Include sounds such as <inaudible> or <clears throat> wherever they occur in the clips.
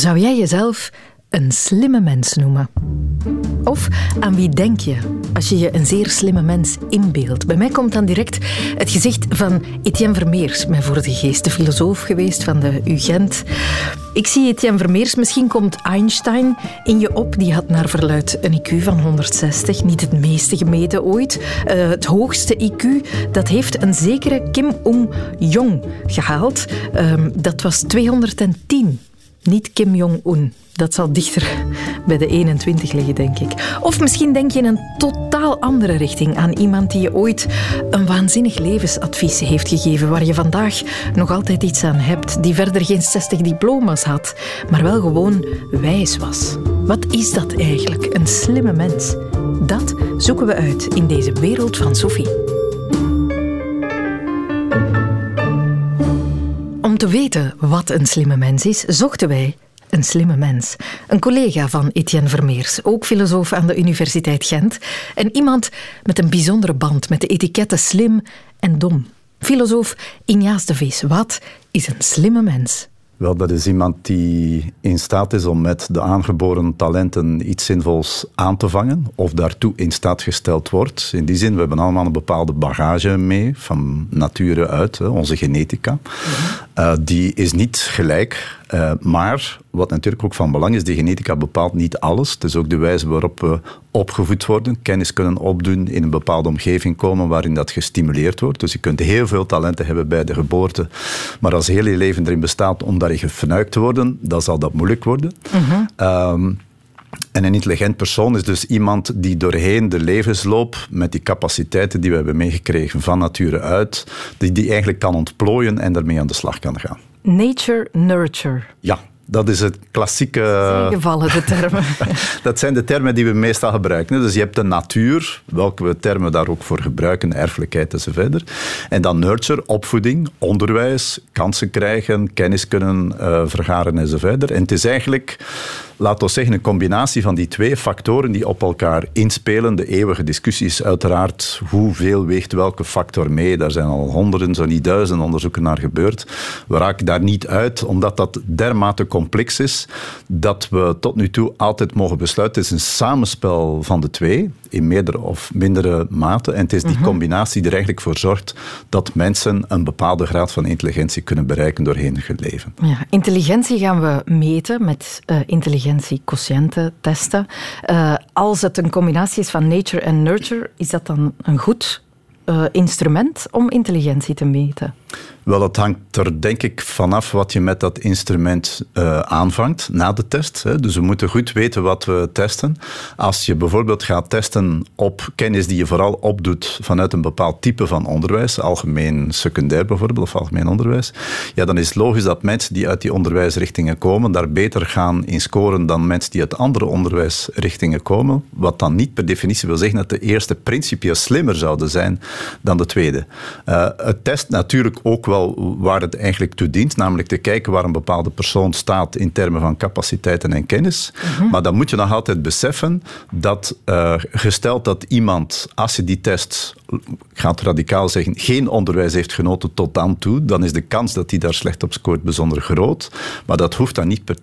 Zou jij jezelf een slimme mens noemen? Of aan wie denk je als je je een zeer slimme mens inbeeldt? Bij mij komt dan direct het gezicht van Etienne Vermeers mij voor de geest, de filosoof geweest van de UGent. Ik zie Etienne Vermeers, misschien komt Einstein in je op. Die had naar verluid een IQ van 160, niet het meeste gemeten ooit. Uh, het hoogste IQ, dat heeft een zekere Kim Ung-jong gehaald. Uh, dat was 210. Niet Kim Jong-un. Dat zal dichter bij de 21 liggen, denk ik. Of misschien denk je in een totaal andere richting aan iemand die je ooit een waanzinnig levensadvies heeft gegeven, waar je vandaag nog altijd iets aan hebt, die verder geen 60 diploma's had, maar wel gewoon wijs was. Wat is dat eigenlijk, een slimme mens? Dat zoeken we uit in deze wereld van Sophie. Te weten wat een slimme mens is, zochten wij een slimme mens. Een collega van Etienne Vermeers, ook filosoof aan de Universiteit Gent. En iemand met een bijzondere band met de etiketten slim en dom. Filosoof Ignace de Vries. Wat is een slimme mens? Wel, dat is iemand die in staat is om met de aangeboren talenten iets zinvols aan te vangen, of daartoe in staat gesteld wordt. In die zin, we hebben allemaal een bepaalde bagage mee, van nature uit, onze genetica. Uh, die is niet gelijk, uh, maar wat natuurlijk ook van belang is, die genetica bepaalt niet alles. Het is ook de wijze waarop we opgevoed worden, kennis kunnen opdoen, in een bepaalde omgeving komen waarin dat gestimuleerd wordt. Dus je kunt heel veel talenten hebben bij de geboorte, maar als heel je leven erin bestaat om daarin gefnuikt te worden, dan zal dat moeilijk worden. Mm en een intelligent persoon is dus iemand die doorheen de levensloop met die capaciteiten die we hebben meegekregen van nature uit, die, die eigenlijk kan ontplooien en daarmee aan de slag kan gaan. Nature, nurture. Ja, dat is het klassieke... Gevallen, de termen. <laughs> dat zijn de termen die we meestal gebruiken. Dus je hebt de natuur, welke we termen daar ook voor gebruiken, erfelijkheid enzovoort. En dan nurture, opvoeding, onderwijs, kansen krijgen, kennis kunnen uh, vergaren enzovoort. En het is eigenlijk laten we zeggen, een combinatie van die twee factoren die op elkaar inspelen. De eeuwige discussie is uiteraard hoeveel weegt welke factor mee. Daar zijn al honderden, zo niet duizenden onderzoeken naar gebeurd. We raken daar niet uit, omdat dat dermate complex is, dat we tot nu toe altijd mogen besluiten. Het is een samenspel van de twee, in meerdere of mindere mate. En het is die mhm. combinatie die er eigenlijk voor zorgt dat mensen een bepaalde graad van intelligentie kunnen bereiken doorheen hun leven. Ja, intelligentie gaan we meten met uh, intelligentie intelligentie testen. Uh, als het een combinatie is van nature en nurture, is dat dan een goed uh, instrument om intelligentie te meten? Wel, het hangt er denk ik vanaf wat je met dat instrument uh, aanvangt na de test. Hè. Dus we moeten goed weten wat we testen. Als je bijvoorbeeld gaat testen op kennis die je vooral opdoet vanuit een bepaald type van onderwijs, algemeen secundair bijvoorbeeld, of algemeen onderwijs, ja, dan is het logisch dat mensen die uit die onderwijsrichtingen komen, daar beter gaan in scoren dan mensen die uit andere onderwijsrichtingen komen. Wat dan niet per definitie wil zeggen dat de eerste principieel slimmer zouden zijn dan de tweede. Uh, het test natuurlijk ook wel waar het eigenlijk toe dient, namelijk te kijken waar een bepaalde persoon staat in termen van capaciteiten en kennis. Mhm. Maar dan moet je nog altijd beseffen dat, uh, gesteld dat iemand, als je die test, gaat radicaal zeggen, geen onderwijs heeft genoten tot dan toe, dan is de kans dat hij daar slecht op scoort bijzonder groot. Maar dat hoeft dan niet per,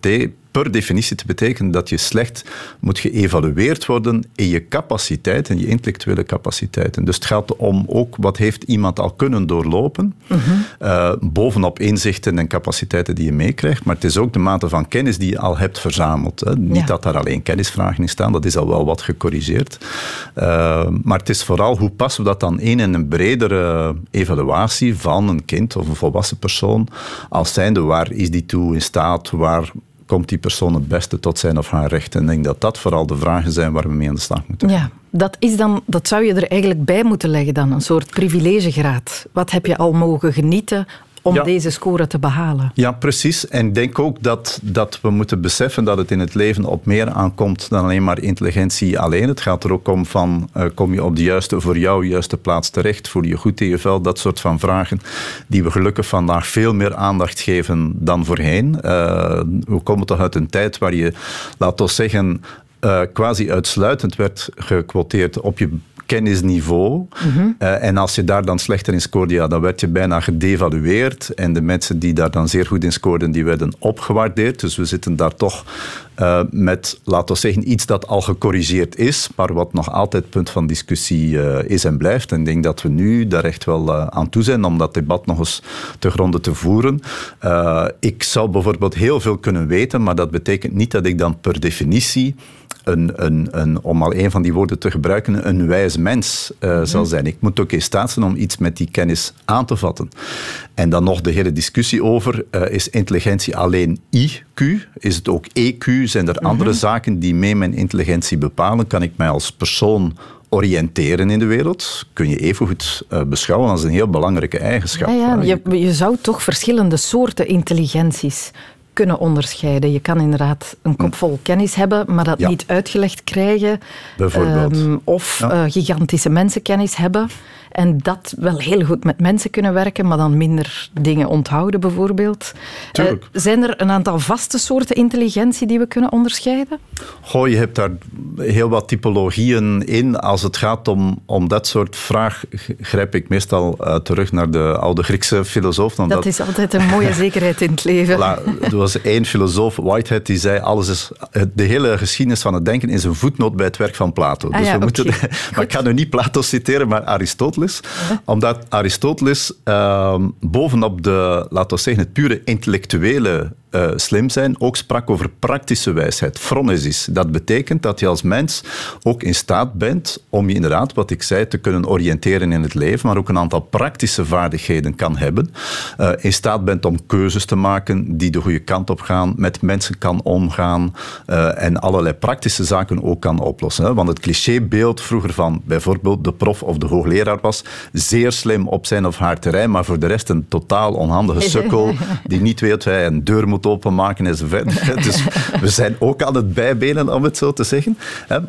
per definitie te betekenen dat je slecht moet geëvalueerd worden in je capaciteit en je intellectuele capaciteiten. Dus het gaat om ook wat heeft iemand al kunnen doorlopen, uh bovenop inzichten en capaciteiten die je meekrijgt, maar het is ook de mate van kennis die je al hebt verzameld. Hè. Niet dat daar alleen kennisvragen in staan, dat is al wel wat gecorrigeerd. Uh, maar het is vooral hoe passen we dat dan in in een bredere evaluatie van een kind of een volwassen persoon, als zijnde waar is die toe in staat, waar komt die persoon het beste tot zijn of haar recht? En ik denk dat dat vooral de vragen zijn waar we mee aan de slag moeten. Ja, dat, is dan, dat zou je er eigenlijk bij moeten leggen dan, een soort privilegegraad. Wat heb je al mogen genieten om deze score te behalen. Ja, precies. En ik denk ook dat, dat we moeten beseffen dat het in het leven op meer aankomt dan alleen maar intelligentie alleen. Het gaat er ook om van, uh, kom je op de juiste, voor jou juiste plaats terecht? Voel je goed in je vel? Dat soort van vragen die we gelukkig vandaag veel meer aandacht geven dan voorheen. Uh, we komen toch uit een tijd waar je, laten we zeggen, uh, quasi uitsluitend werd gequoteerd op je kennisniveau. Eh, en als je daar dan slechter in scoorde, ja, dan werd je bijna gedevalueerd. En de mensen die daar dan zeer goed in scoorden, die werden opgewaardeerd. Dus we zitten daar toch uh, met, laten we zeggen, iets dat al gecorrigeerd is, maar wat nog altijd punt van discussie uh, is en blijft. En ik denk dat we nu daar echt wel aan toe zijn om dat debat nog eens te gronden te voeren. ik zou bijvoorbeeld heel veel kunnen weten, maar dat betekent niet dat ik dan per definitie een, een, een, om al een van die woorden te gebruiken, een wijs mens uh, zal zijn. Ik moet ook in staat zijn om iets met die kennis aan te vatten. En dan nog de hele discussie over, uh, is intelligentie alleen IQ? Is het ook EQ? Zijn er mhm. andere zaken die mee mijn intelligentie bepalen? Kan ik mij als persoon oriënteren in de wereld kun je evengoed uh, beschouwen als een heel belangrijke eigenschap. Ja, ja, je, je zou toch verschillende soorten intelligenties kunnen onderscheiden. Je kan inderdaad een kop vol kennis hebben, maar dat niet uitgelegd krijgen. Bijvoorbeeld. Um, of uh, gigantische mensenkennis hebben. En dat wel heel goed met mensen kunnen werken, maar dan minder dingen onthouden bijvoorbeeld. Uh, zijn er een aantal vaste soorten intelligentie die we kunnen onderscheiden? Goh, je hebt daar heel wat typologieën in. Als het gaat om, om dat soort vraag, grijp ik meestal uh, terug naar de oude Griekse filosoof. Dat, is altijd een mooie <laughs> zekerheid in het leven. Voilà, er was één filosoof, Whitehead, die zei alles is, de hele geschiedenis van het denken is een voetnoot bij het werk van Plato. Ah, dus we moeten, maar <laughs> ik ga nu niet Plato citeren, maar Aristoteles omdat Aristoteles uh, bovenop de, laten we zeggen, het pure intellectuele uh, slim zijn, ook sprak over praktische wijsheid, phronesis. Dat betekent dat je als mens ook in staat bent om je inderdaad, wat ik zei, te kunnen oriënteren in het leven, maar ook een aantal praktische vaardigheden kan hebben. Uh, in staat bent om keuzes te maken die de goede kant op gaan, met mensen kan omgaan uh, en allerlei praktische zaken ook kan oplossen. Hè? Want het clichébeeld vroeger van bijvoorbeeld de prof of de hoogleraar was zeer slim op zijn of haar terrein, maar voor de rest een totaal onhandige sukkel die niet weet hij een deur moet openmaken enzovoort. <laughs> Dus we zijn ook aan het bijbenen, om het zo te zeggen.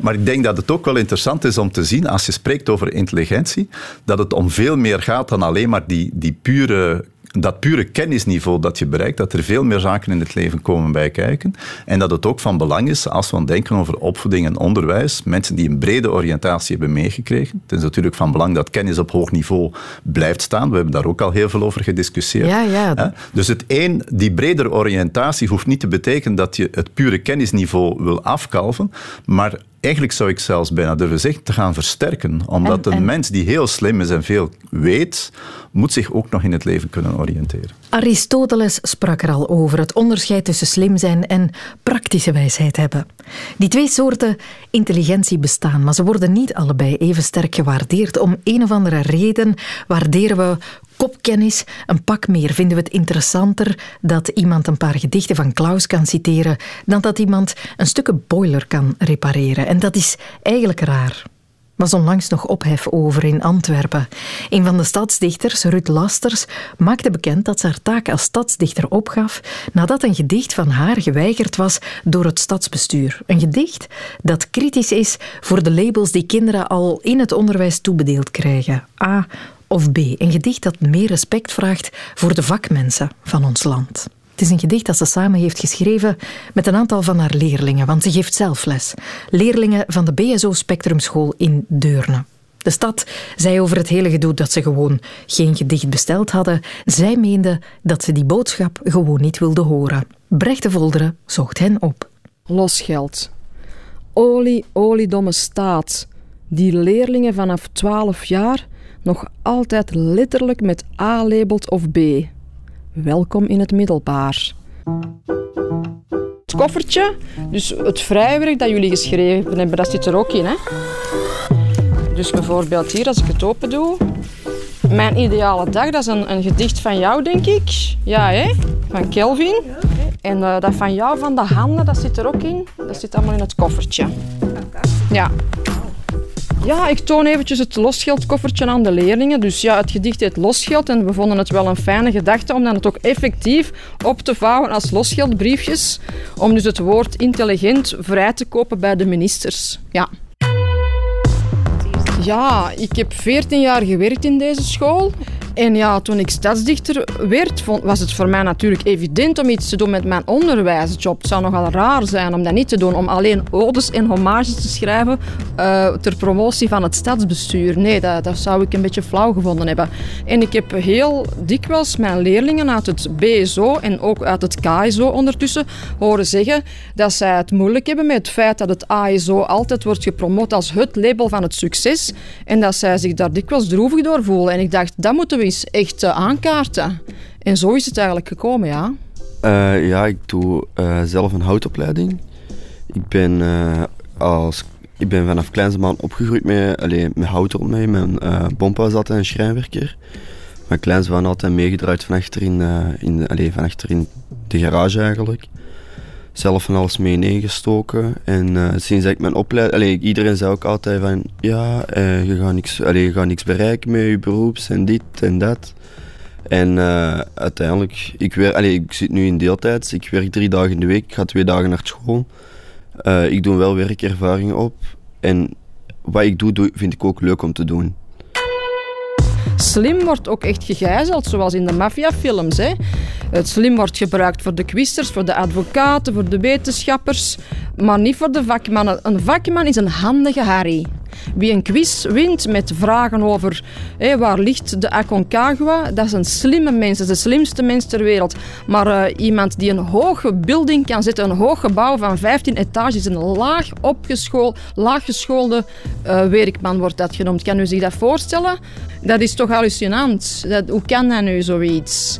Maar ik denk dat het ook wel interessant is om te zien, als je spreekt over intelligentie, dat het om veel meer gaat dan alleen maar die, die pure dat pure kennisniveau dat je bereikt, dat er veel meer zaken in het leven komen bij kijken. En dat het ook van belang is, als we aan denken over opvoeding en onderwijs, mensen die een brede oriëntatie hebben meegekregen. Het is natuurlijk van belang dat kennis op hoog niveau blijft staan. We hebben daar ook al heel veel over gediscussieerd. Ja, ja. Dus het een, die bredere oriëntatie hoeft niet te betekenen dat je het pure kennisniveau wil afkalven, maar eigenlijk zou ik zelfs bijna durven zeggen, te gaan versterken. Omdat een mens die heel slim is en veel weet, moet zich ook nog in het leven kunnen oriënteren. Aristoteles sprak er al over het onderscheid tussen slim zijn en praktische wijsheid hebben. Die twee soorten intelligentie bestaan, maar ze worden niet allebei even sterk gewaardeerd. Om een of andere reden waarderen we kopkennis een pak meer. Vinden we het interessanter dat iemand een paar gedichten van Klaus kan citeren dan dat iemand een stukken boiler kan repareren. En dat is eigenlijk raar was onlangs nog ophef over in Antwerpen. Een van de stadsdichters, Ruth Lasters, maakte bekend dat ze haar taak als stadsdichter opgaf nadat een gedicht van haar geweigerd was door het stadsbestuur. Een gedicht dat kritisch is voor de labels die kinderen al in het onderwijs toebedeeld krijgen. A of B. Een gedicht dat meer respect vraagt voor de vakmensen van ons land. Het is een gedicht dat ze samen heeft geschreven met een aantal van haar leerlingen, want ze geeft zelf les. Leerlingen van de BSO Spectrumschool in Deurne. De stad zei over het hele gedoe dat ze gewoon geen gedicht besteld hadden. Zij meende dat ze die boodschap gewoon niet wilde horen. Brecht de Volderen zocht hen op. Losgeld. Olie, oliedomme staat. Die leerlingen vanaf 12 jaar nog altijd letterlijk met A labelt of B. Welkom in het middelbaar. Het koffertje, dus het vrijwerk dat jullie geschreven hebben, dat zit er ook in. Hè? Dus bijvoorbeeld hier, als ik het open doe. Mijn ideale dag, dat is een, een gedicht van jou, denk ik. Ja, hè? Van Kelvin. En uh, dat van jou, van de handen, dat zit er ook in. Dat zit allemaal in het koffertje. Ja. Ja, ik toon eventjes het losgeldkoffertje aan de leerlingen. Dus ja, het gedicht heet Losgeld en we vonden het wel een fijne gedachte om dan het ook effectief op te vouwen als losgeldbriefjes. Om dus het woord intelligent vrij te kopen bij de ministers. Ja. Ja, ik heb 14 jaar gewerkt in deze school. En ja, toen ik stadsdichter werd, was het voor mij natuurlijk evident om iets te doen met mijn onderwijsjob. Het zou nogal raar zijn om dat niet te doen, om alleen odes en hommages te schrijven uh, ter promotie van het stadsbestuur. Nee, dat, dat zou ik een beetje flauw gevonden hebben. En ik heb heel dikwijls mijn leerlingen uit het BSO en ook uit het KSO ondertussen horen zeggen dat zij het moeilijk hebben met het feit dat het ASO altijd wordt gepromoot als het label van het succes en dat zij zich daar dikwijls droevig door voelen. En ik dacht, dat moeten we echt uh, aankaarten. En zo is het eigenlijk gekomen, ja. Uh, ja, ik doe uh, zelf een houtopleiding. Ik ben, als, ik ben vanaf kleinste opgegroeid met, allee, met hout rond mij. Mijn bompa altijd een schrijnwerker. Mijn kleins waren altijd meegedraaid van achter in, allee, van achter in de garage eigenlijk zelf van alles mee ingestoken. En uh, sinds ik mijn opleiding... Iedereen zei ook altijd van... Ja, uh, je, gaat niks, allee, je gaat niks bereiken met je beroeps en dit en dat. En uh, uiteindelijk... Ik, werk, allee, ik zit nu in deeltijds. Ik werk drie dagen in de week. Ik ga twee dagen naar school. ik doe wel werkervaringen op. En wat ik doe, vind ik ook leuk om te doen. Slim wordt ook echt gegijzeld, zoals in de maffiafilms. Het slim wordt gebruikt voor de quisters, voor de advocaten, voor de wetenschappers, maar niet voor de vakmannen. Een vakman is een handige Harry. Wie een quiz wint met vragen over waar ligt de Aconcagua, dat is een slimme mens, de slimste mens ter wereld. Maar uh, iemand die een hoge building kan zetten, een hoog gebouw van 15 etages, een laag laaggeschoolde uh, werkman wordt dat genoemd. Kan u zich dat voorstellen? Dat is toch hallucinant. Dat, hoe kan dat nu zoiets?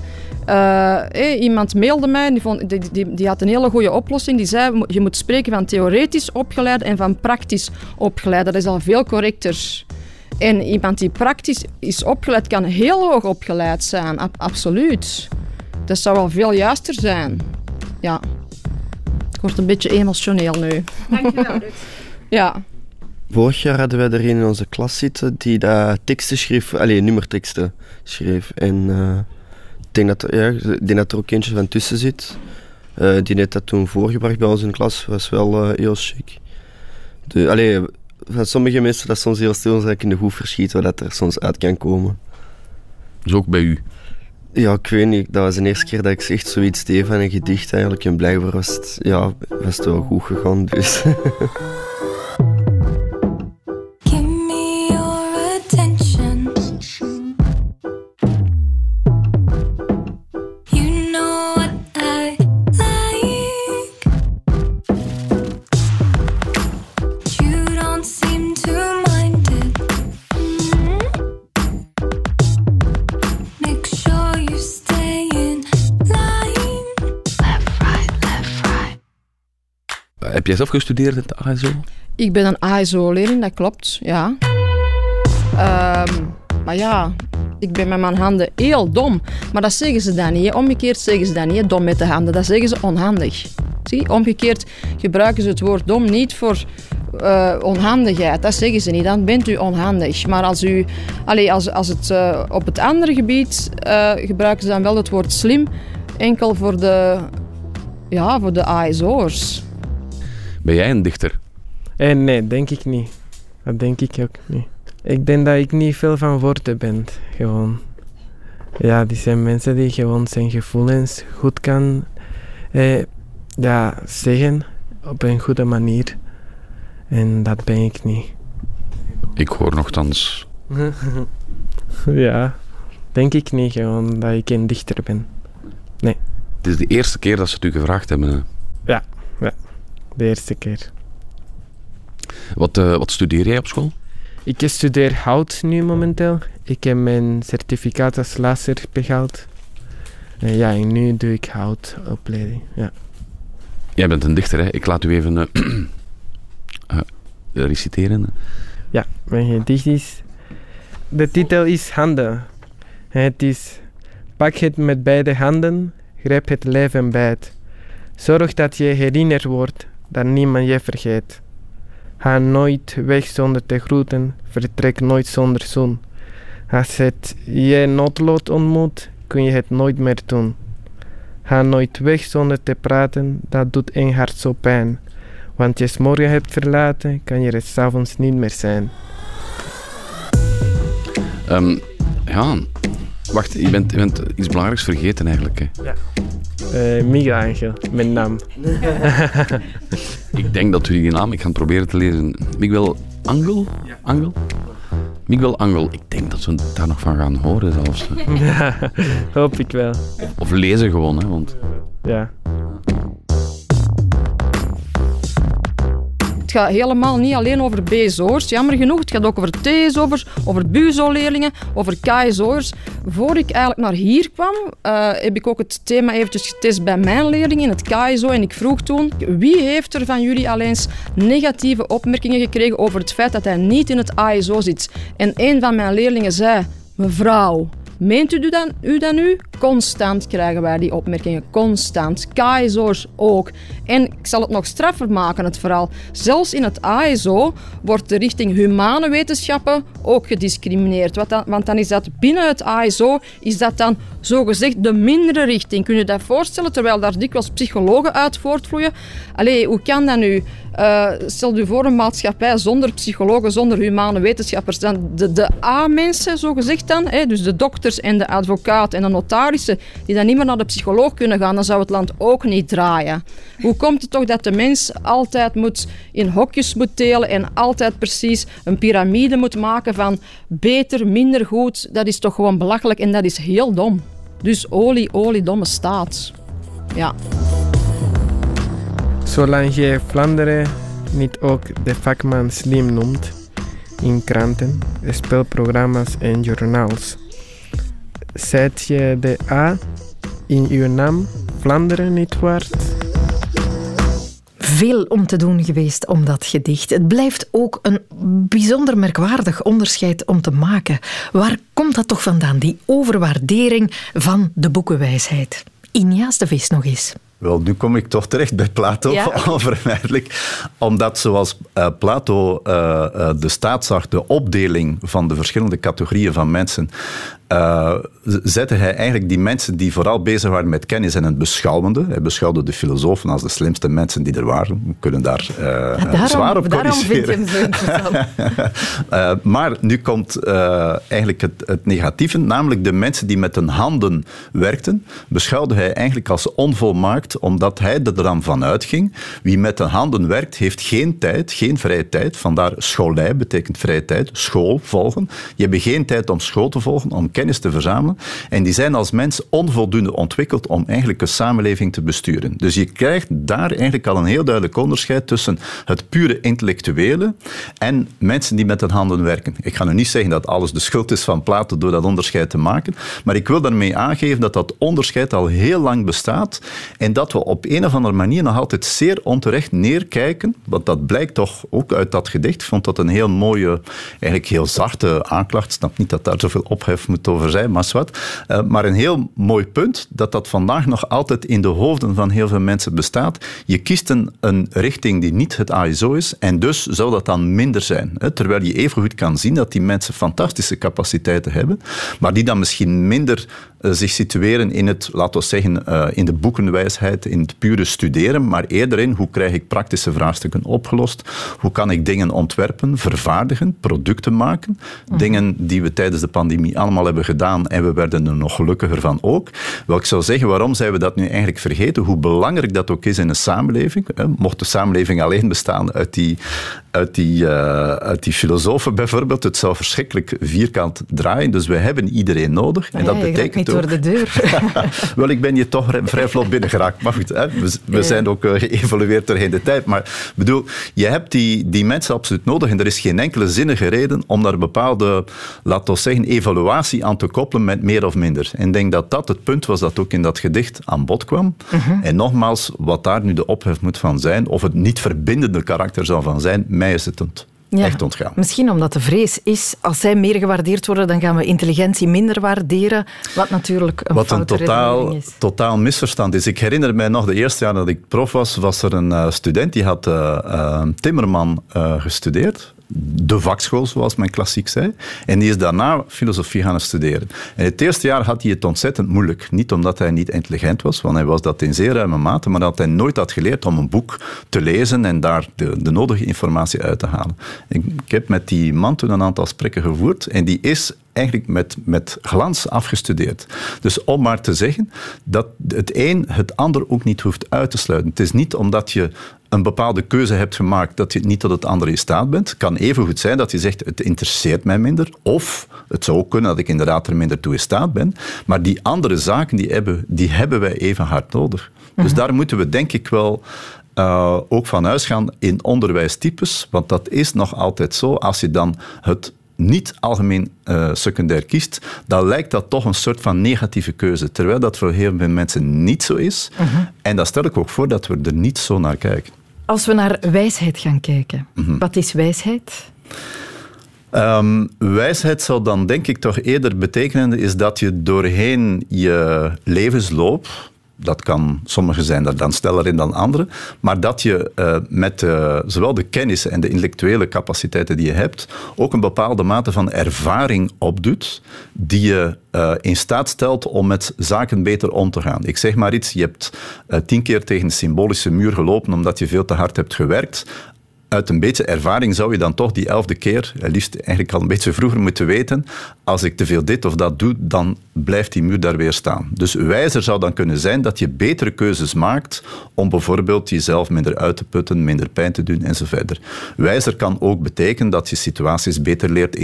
Uh, iemand mailde mij, die, vond, die, die, die, had een hele goede oplossing. Die zei, je moet spreken van theoretisch opgeleid en van praktisch opgeleid. Dat is al veel correcter. En iemand die praktisch is opgeleid, kan heel hoog opgeleid zijn. absoluut. Dat zou wel veel juister zijn. Ja. Ik word een beetje emotioneel nu. Dankjewel, <laughs> Ruud. ja. Vorig jaar hadden wij er in onze klas zitten die dat teksten schreef, alleen nummerteksten schreef. En uh, ik, denk dat, ja, ik denk dat er ook eentje van tussen zit. Uh, die net dat toen voorgebracht bij ons in de klas, was wel uh, heel chic. De, allee, van sommige mensen dat soms heel stil zijn, in de hoef verschieten wat er soms uit kan komen. Dus ook bij u? Ja, ik weet niet. Dat was de eerste keer dat ik echt zoiets deed van een gedicht eigenlijk. En blijkbaar was het, ja, was het wel goed gegaan. Dus. <laughs> jij zelf gestudeerd in de ASO? Ik ben een ASO-leerling, dat klopt, ja. Um, maar ja, ik ben met mijn handen heel dom. Maar dat zeggen ze dan niet. Omgekeerd zeggen ze dan niet, dom met de handen. Dat zeggen ze onhandig. Zie, omgekeerd gebruiken ze het woord dom niet voor uh, onhandigheid. Dat zeggen ze niet. Dan bent u onhandig. Maar als, u, allez, als, als het uh, op het andere gebied uh, gebruiken ze dan wel het woord slim. Enkel voor de, ja, voor de ASO'ers. Ben jij een dichter? Eh, nee, denk ik niet. Dat denk ik ook niet. Ik denk dat ik niet veel van woorden ben, gewoon. Ja, die zijn mensen die gewoon zijn gevoelens goed kan eh, ja, zeggen op een goede manier. En dat ben ik niet. Ik hoor nogthans. <laughs> ja, denk ik niet gewoon dat ik een dichter ben. Nee. Het is de eerste keer dat ze het u gevraagd hebben. Ja, ja de eerste keer. Wat, uh, wat studeer jij op school? Ik studeer hout nu momenteel. Ik heb mijn certificaat als laser behaald. Uh, ja, en nu doe ik houtopleiding. Ja. Jij bent een dichter, hè? Ik laat u even uh, <clears throat> reciteren. Ja, mijn gedicht is... De titel is Handen. Het is... Pak het met beide handen, grijp het leven bij het. Zorg dat je herinnerd wordt dat niemand je vergeet. Ga nooit weg zonder te groeten, vertrek nooit zonder zoen. Als het je noodlot ontmoet, kun je het nooit meer doen. Ga nooit weg zonder te praten, dat doet een hart zo pijn. Want je morgen hebt verlaten, kan je er s'avonds niet meer zijn. Um, ja, Wacht, je bent, je bent iets belangrijks vergeten eigenlijk. Hè. Ja. Uh, Miguel Angel, mijn naam. <laughs> ik denk dat u die naam, ik ga het proberen te lezen. Miguel Angel? Angel? Miguel Angel, ik denk dat we daar nog van gaan horen zelfs. <laughs> Ja, hoop ik wel. Of lezen gewoon, hè, want... Ja. Het gaat helemaal niet alleen over BSO'ers, jammer genoeg. Het gaat ook over TSO'ers, over BUZO-leerlingen, over KSO'ers. Voor ik eigenlijk naar hier kwam, uh, heb ik ook het thema eventjes getest bij mijn leerlingen in het KSO. En ik vroeg toen, wie heeft er van jullie al eens negatieve opmerkingen gekregen over het feit dat hij niet in het ASO zit? En een van mijn leerlingen zei, mevrouw, Meent u dan, u dan nu? Constant krijgen wij die opmerkingen. Constant. KSO's ook. En ik zal het nog straffer maken, het verhaal. Zelfs in het ASO wordt de richting humane wetenschappen ook gediscrimineerd. want dan is dat binnen het ASO is dat dan zogezegd de mindere richting. Kun je dat voorstellen? Terwijl daar dikwijls psychologen uit voortvloeien. Allee, hoe kan dat nu? Uh, stel je voor een maatschappij zonder psychologen, zonder humane wetenschappers. Dan de, de A-mensen, zo gezegd dan, hè, dus de dokters en de advocaat en de notarissen, die dan niet meer naar de psycholoog kunnen gaan, dan zou het land ook niet draaien. Hoe komt het toch dat de mens altijd moet in hokjes moet delen en altijd precies een piramide moet maken van beter, minder goed? Dat is toch gewoon belachelijk en dat is heel dom. Dus olie, olie, domme staat. Ja. Zolang je Vlaanderen niet ook de vakman slim noemt in kranten, spelprogramma's en journaals, zet je de A in uw naam Vlaanderen niet waard? Veel om te doen geweest om dat gedicht. Het blijft ook een bijzonder merkwaardig onderscheid om te maken. Waar komt dat toch vandaan, die overwaardering van de boekenwijsheid? Inja's de Vis nog eens. Wel, nu kom ik toch terecht bij Plato, ja. <laughs> onvermijdelijk. Omdat zoals uh, Plato uh, uh, de staat zag, de opdeling van de verschillende categorieën van mensen, uh, zette hij eigenlijk die mensen die vooral bezig waren met kennis en het beschouwende. Hij beschouwde de filosofen als de slimste mensen die er waren. We kunnen daar uh, ja, daarom, zwaar op Daarom vind je hem zo interessant. uh, <laughs> maar nu komt eigenlijk het, het, negatieve, namelijk de mensen die met hun handen werkten, beschouwde hij eigenlijk als onvolmaakt, omdat hij er dan vanuit ging. Wie met de handen werkt, heeft geen tijd, geen vrije tijd. Vandaar schoolij betekent vrije tijd, school volgen. Je hebt geen tijd om school te volgen, om kennis te verzamelen. En die zijn als mens onvoldoende ontwikkeld om eigenlijk een samenleving te besturen. Dus je krijgt daar eigenlijk al een heel duidelijk onderscheid tussen het pure intellectuele en mensen die met hun handen werken. Ik ga nu niet zeggen dat alles de schuld is van Plato door dat onderscheid te maken, maar ik wil daarmee aangeven dat dat onderscheid al heel lang bestaat en dat we op een of andere manier nog altijd zeer onterecht neerkijken, want dat blijkt toch ook uit dat gedicht. Ik vond dat een heel mooie, eigenlijk heel zachte aanklacht. Ik snap niet dat daar zoveel ophef moet over zijn, maar zwart. Uh, maar een heel mooi punt, dat dat vandaag nog altijd in de hoofden van heel veel mensen bestaat. Je kiest een, een richting die niet het ASO is, en dus zou dat dan minder zijn. Hè? Terwijl je evengoed kan zien dat die mensen fantastische capaciteiten hebben, maar die dan misschien minder uh, zich situeren in het, laten we zeggen, uh, in de boekenwijsheid, in het pure studeren, maar eerder in hoe krijg ik praktische vraagstukken opgelost, hoe kan ik dingen ontwerpen, vervaardigen, producten maken, mm. dingen die we tijdens de pandemie allemaal hebben gedaan en we werden er nog gelukkiger van ook. Wel, ik zou zeggen, waarom zijn we dat nu eigenlijk vergeten? Hoe belangrijk dat ook is in een samenleving. Mocht de samenleving alleen bestaan uit die, uit die, uh, uit die filosofen bijvoorbeeld, het zou verschrikkelijk vierkant draaien. Dus we hebben iedereen nodig. en dat betekent niet ook... door de deur. <laughs> Wel, ik ben hier toch vrij vlot binnengeraakt. Maar goed, hè, we, we zijn ook uh, geëvolueerd doorheen de tijd. Maar bedoel, je hebt die, die mensen absoluut nodig en er is geen enkele zinnige reden om daar bepaalde, laten we zeggen, evaluatie aan te koppelen met meer of minder. En ik denk dat dat het punt was dat ook in dat gedicht aan bod kwam. Uh-huh. En nogmaals, wat daar nu de ophef moet van zijn, of het niet verbindende karakter zal van zijn, mij is het ja, echt ontgaan. Misschien omdat de vrees is, als zij meer gewaardeerd worden, dan gaan we intelligentie minder waarderen, wat natuurlijk een Wat een totaal, is. totaal misverstand is. Ik herinner mij nog, de eerste jaar dat ik prof was, was er een uh, student die had uh, uh, Timmerman gestudeerd de vakschool, zoals men klassiek zei. En die is daarna filosofie gaan studeren. En het eerste jaar had hij het ontzettend moeilijk. Niet omdat hij niet intelligent was, want hij was dat in zeer ruime mate, maar dat hij nooit had geleerd om een boek te lezen en daar de, de nodige informatie uit te halen. Ik, ik heb met die man toen een aantal gesprekken gevoerd en die is eigenlijk met, met glans afgestudeerd. Dus om maar te zeggen dat het een het ander ook niet hoeft uit te sluiten. Het is niet omdat je een bepaalde keuze hebt gemaakt dat je niet tot het andere in staat bent. Kan even goed zijn dat je zegt, het interesseert mij minder. Of het zou ook kunnen dat ik inderdaad er minder toe in staat ben. Maar die andere zaken, die hebben, die hebben wij even hard nodig. Dus mhm. daar moeten we denk ik wel uh, ook van uitgaan in onderwijstypes. Want dat is nog altijd zo. Als je dan het niet algemeen uh, secundair kiest, dan lijkt dat toch een soort van negatieve keuze. Terwijl dat voor heel veel mensen niet zo is. Mhm. En dat stel ik ook voor dat we er niet zo naar kijken. Als we naar wijsheid gaan kijken, mhm. wat is wijsheid? Um, wijsheid zou dan denk ik toch eerder betekenen is dat je doorheen je levensloop dat kan, sommigen zijn daar dan sneller in dan anderen, maar dat je uh, met uh, zowel de kennis en de intellectuele capaciteiten die je hebt, ook een bepaalde mate van ervaring opdoet, die je uh, in staat stelt om met zaken beter om te gaan. Ik zeg maar iets, je hebt tien keer tegen een symbolische muur gelopen omdat je veel te hard hebt gewerkt uit een beetje ervaring zou je dan toch die elfde keer, liefst eigenlijk al een beetje vroeger moeten weten, als ik te veel dit of dat doe, dan blijft die muur daar weer staan. Dus wijzer zou dan kunnen zijn dat je betere keuzes maakt om bijvoorbeeld jezelf minder uit te putten, minder pijn te doen enzovoort. Wijzer kan ook betekenen dat je situaties beter leert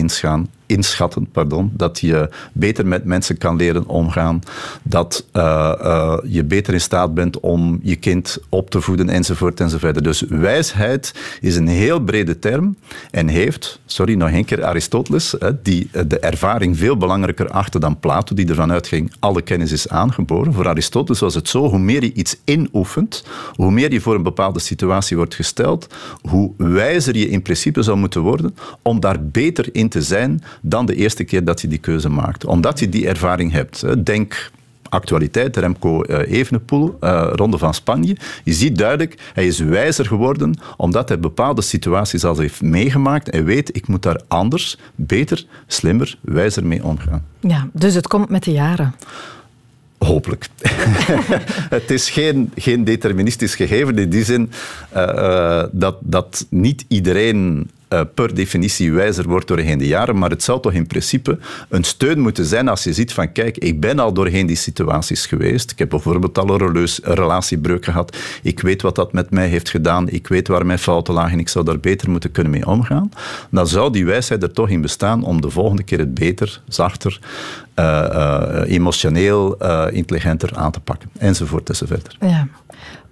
inschatten, pardon, dat je beter met mensen kan leren omgaan, dat uh, uh, je beter in staat bent om je kind op te voeden enzovoort enzovoort. Dus wijsheid is een heel brede term en heeft, sorry nog een keer, Aristoteles, die de ervaring veel belangrijker achter dan Plato, die ervan uitging, alle kennis is aangeboren. Voor Aristoteles was het zo, hoe meer je iets inoefent, hoe meer je voor een bepaalde situatie wordt gesteld, hoe wijzer je in principe zou moeten worden om daar beter in te zijn dan de eerste keer dat je die keuze maakt. Omdat je die ervaring hebt. Denk actualiteit, Remco eh, Evenepoel, uh, Ronde van Spanje. Je ziet duidelijk, hij is wijzer geworden omdat hij bepaalde situaties al heeft meegemaakt en weet, ik moet daar anders, beter, slimmer, wijzer mee omgaan. Ja, dus het komt met de jaren. Hopelijk. <laughs> het is geen, geen deterministisch gegeven in die zin uh, dat, dat niet iedereen uh, per definitie wijzer wordt doorheen de jaren, maar het zou toch in principe een steun moeten zijn als je ziet van kijk, ik ben al doorheen die situaties geweest. Ik heb bijvoorbeeld al een relatiebreuk gehad. Ik weet wat dat met mij heeft gedaan. Ik weet waar mijn fouten lagen en ik zou daar beter moeten kunnen mee omgaan. Dan zou die wijsheid er toch in bestaan om de volgende keer het beter, zachter, uh, uh, emotioneel intelligenter aan te pakken. Enzovoort enzovoort. Ja.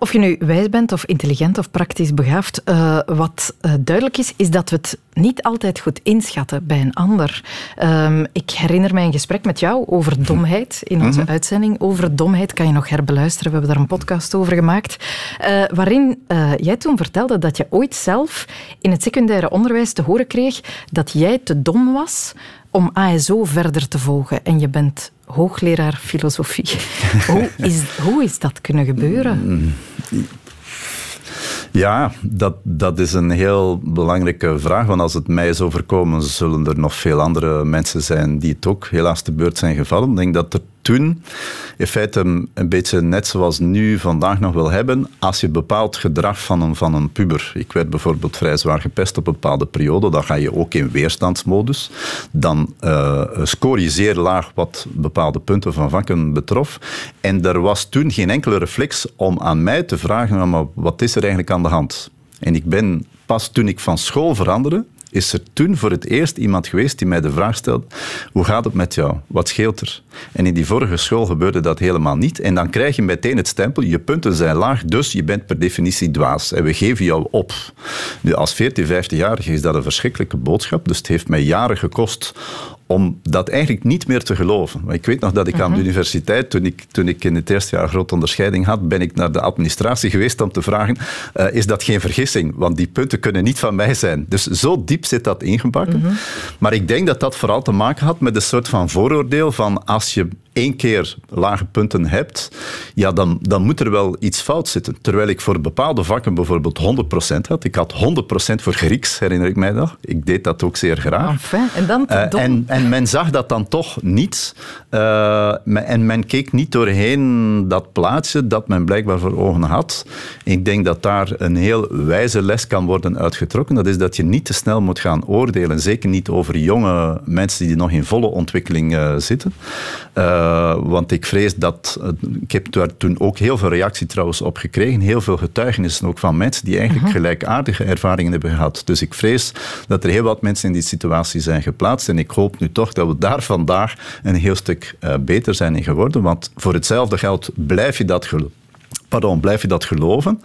Of je nu wijs bent of intelligent of praktisch begaafd, uh, wat uh, duidelijk is, is dat we het niet altijd goed inschatten bij een ander. Um, ik herinner mij een gesprek met jou over mhm. domheid in onze mm -hmm. uitzending. Over domheid kan je nog herbeluisteren. We hebben daar een podcast over gemaakt. Uh, waarin jij toen vertelde dat je ooit zelf in het secundaire onderwijs te horen kreeg dat jij te dom was om ASO verder te volgen. En je bent hoogleraar filosofie. <laughs> hoe, is, hoe is dat kunnen gebeuren? 嗯 Ja, dat, dat is een heel belangrijke vraag. Want als het mij is overkomen, zullen er nog veel andere mensen zijn die het ook helaas te beurt zijn gevallen. Ik denk dat er toen in feite een beetje net zoals nu vandaag nog wil hebben, als je bepaald gedrag van een, van een puber, ik werd bijvoorbeeld vrij zwaar gepest op een bepaalde periode, dan ga je ook in weerstandsmodus. Dan uh, scoor je zeer laag wat bepaalde punten van vakken betrof. En er was toen geen enkele reflex om aan mij te vragen, maar wat is er eigenlijk aan de hand? En ik ben pas toen ik van school veranderde, is er toen voor het eerst iemand geweest die mij de vraag stelde: hoe gaat het met jou? Wat scheelt er? En in die vorige school gebeurde dat helemaal niet. En dan krijg je meteen het stempel: je punten zijn laag, dus je bent per definitie dwaas. En we geven jou op. Nu, als 14, 15-jarige is dat een verschrikkelijke boodschap. Dus het heeft mij jaren gekost om dat eigenlijk niet meer te geloven. Ik weet nog dat ik aan de mhm. universiteit, toen ik, toen ik in het eerste jaar grote onderscheiding had, ben ik naar de administratie geweest om te vragen, uh, is dat geen vergissing? Want die punten kunnen niet van mij zijn. Dus zo diep zit dat ingebakken. Mhm. Maar ik denk dat dat vooral te maken had met een soort van vooroordeel van als je één keer lage punten hebt, ja, dan, dan moet er wel iets fout zitten. Terwijl ik voor bepaalde vakken bijvoorbeeld 100% had. Ik had 100% voor Grieks, herinner ik mij nog. Ik deed dat ook zeer graag. Enfin, en, dan uh, en, en, men zag dat dan toch niet. Uh, en men keek niet doorheen dat plaatje dat men blijkbaar voor ogen had. Ik denk dat daar een heel wijze les kan worden uitgetrokken. Dat is dat je niet te snel moet gaan oordelen. Zeker niet over jonge mensen die nog in volle ontwikkeling uh, zitten. Uh, want ik vrees dat. ik heb daar toen ook heel veel reactie trouwens op gekregen. Heel veel getuigenissen ook van mensen die eigenlijk uh-huh. gelijkaardige ervaringen hebben gehad. Dus ik vrees dat er heel wat mensen in die situatie zijn geplaatst. En ik hoop nu toch dat we daar vandaag een heel stuk uh, beter zijn in geworden. Want voor hetzelfde geld blijf je dat geloven pardon, blijf je dat geloven?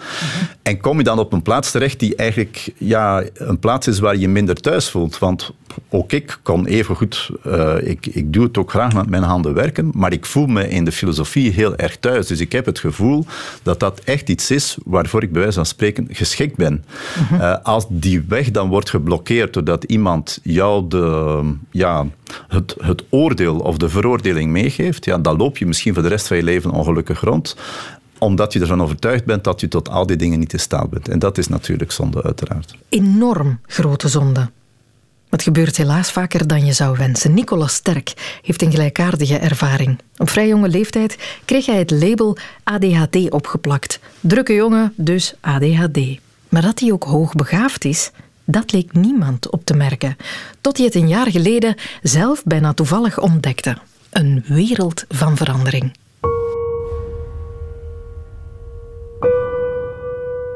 En kom je dan op een plaats terecht die eigenlijk ja, een plaats is waar je minder thuis voelt? Want ook ik kan even goed, uh, ik, ik doe het ook graag met mijn handen werken, maar ik voel me in de filosofie heel erg thuis. Dus ik heb het gevoel dat dat echt iets is waarvoor ik bij wijze van spreken geschikt ben. uh, als die weg dan wordt geblokkeerd doordat iemand jou de, ja, het, het oordeel of de veroordeling meegeeft, ja, dan loop je misschien voor de rest van je leven ongelukkig rond omdat je ervan overtuigd bent dat je tot al die dingen niet in staat bent. En dat is natuurlijk zonde, uiteraard. Enorm grote zonde. Het gebeurt helaas vaker dan je zou wensen. Nicolas Sterk heeft een gelijkaardige ervaring. Op vrij jonge leeftijd kreeg hij het label ADHD opgeplakt. Drukke jongen, dus ADHD. Maar dat hij ook hoogbegaafd is, dat leek niemand op te merken. Tot hij het een jaar geleden zelf bijna toevallig ontdekte. Een wereld van verandering.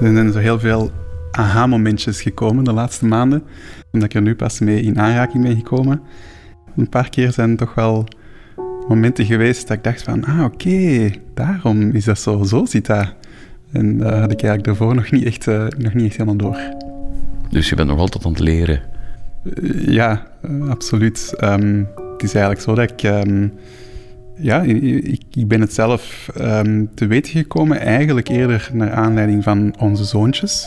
Er zijn zo heel veel aha-momentjes gekomen de laatste maanden, omdat ik er nu pas mee in aanraking ben gekomen. Een paar keer zijn er toch wel momenten geweest dat ik dacht van, ah oké, daarom is dat zo, zo zit dat. En dat had ik eigenlijk daarvoor nog niet echt, uh, nog niet echt helemaal door. Dus je bent nog altijd aan het leren? Uh, ja, uh, absoluut. Um, het is eigenlijk zo dat ik... Um, ja, ik, ik, ben het zelf um, te weten gekomen, eigenlijk eerder naar aanleiding van onze zoontjes.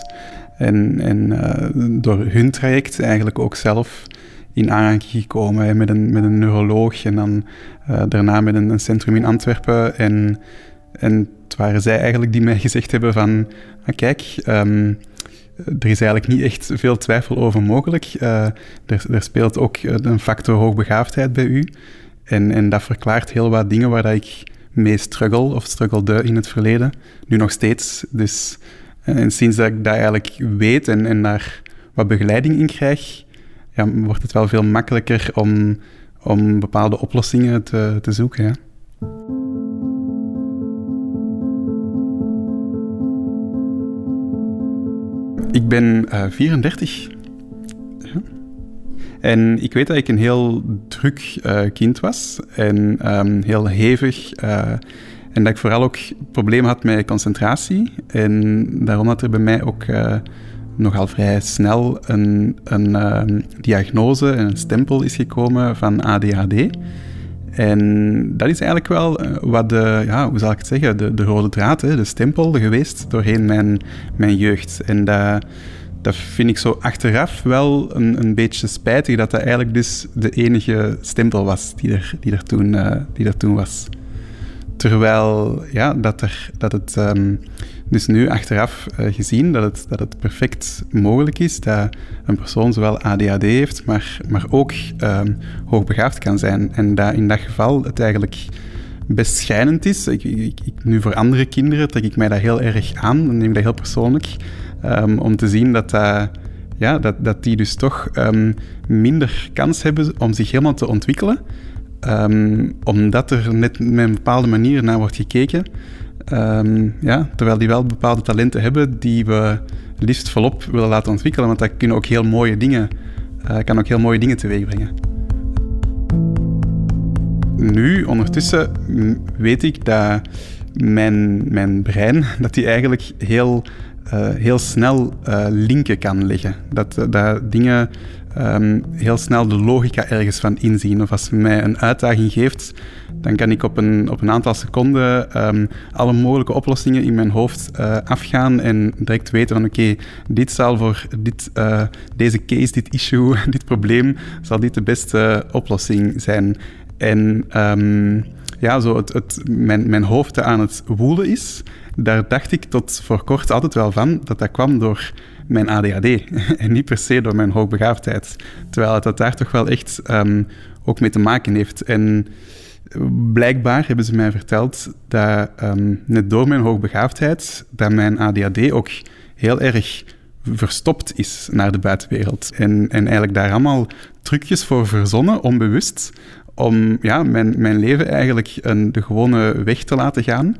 En, en uh, door hun traject eigenlijk ook zelf in aanraking gekomen met, een, met een neuroloog en dan uh, daarna met een, centrum in Antwerpen. En, en het waren zij eigenlijk die mij <laughs> gezegd hebben van, ah, kijk, um, er is eigenlijk niet echt veel twijfel over mogelijk. Uh, er, er, speelt ook een factor hoogbegaafdheid bij u. En, en dat verklaart heel wat dingen waar ik mee struggle of struggelde in het verleden. Nu nog steeds. Dus, eh, en sinds dat ik dat eigenlijk weet en, en daar wat begeleiding in krijg, ja, wordt het wel veel makkelijker om, om bepaalde oplossingen te, te zoeken. Ja. Ik ben uh, 34 en ik weet dat ik een heel druk uh, kind was en um, heel hevig. Uh, en dat ik vooral ook problemen had met concentratie. En daarom dat er bij mij ook uh, nogal vrij snel een, een uh, diagnose en een stempel is gekomen van ADHD. En dat is eigenlijk wel wat de, ja, hoe zal ik het zeggen, de, de rode draad, hè, de stempel geweest doorheen mijn, mijn jeugd. En dat dat vind ik zo achteraf wel een, een beetje spijtig dat dat eigenlijk dus de enige stempel was die er, die er, toen, uh, die er toen was. Terwijl ja, dat, er, dat het um, dus nu achteraf uh, gezien dat het, dat het perfect mogelijk is dat een persoon zowel ADHD heeft, maar, maar ook um, hoogbegaafd kan zijn. En dat in dat geval het eigenlijk best schijnend is. Ik, ik, nu voor andere kinderen trek ik mij dat heel erg aan, dan neem ik dat heel persoonlijk. Um, om te zien dat, uh, ja, dat, dat die dus toch um, minder kans hebben om zich helemaal te ontwikkelen. Um, omdat er net met een bepaalde manier naar wordt gekeken. ja, terwijl die wel bepaalde talenten hebben die we liefst volop willen laten ontwikkelen. Want dat kunnen ook heel mooie dingen, uh, kan ook heel mooie dingen teweeg brengen. Nu, ondertussen, weet ik dat mijn, mijn brein <laughs> dat die eigenlijk heel uh, heel snel uh, linken kan leggen. Dat, uh, dat dingen um, heel snel de logica ergens van inzien. Of als je mij een uitdaging geeft, dan kan ik op een, op een aantal seconden um, alle mogelijke oplossingen in mijn hoofd afgaan en direct weten van oké, dit zal voor dit, deze case, dit issue, <laughs> dit probleem, zal dit de beste oplossing zijn. En um, ja, zo het, het, mijn, mijn hoofd aan het woelen is, daar dacht ik tot voor kort altijd wel van dat dat kwam door mijn ADHD <laughs> en niet per se door mijn hoogbegaafdheid. Terwijl het daar toch wel echt ehm, ook mee te maken heeft. En blijkbaar hebben ze mij verteld dat um, net door mijn hoogbegaafdheid, dat mijn ADHD ook heel erg verstopt is naar de buitenwereld. En, en eigenlijk daar allemaal trucjes voor verzonnen, onbewust, om ja, mijn, mijn leven eigenlijk een, de gewone weg te laten gaan.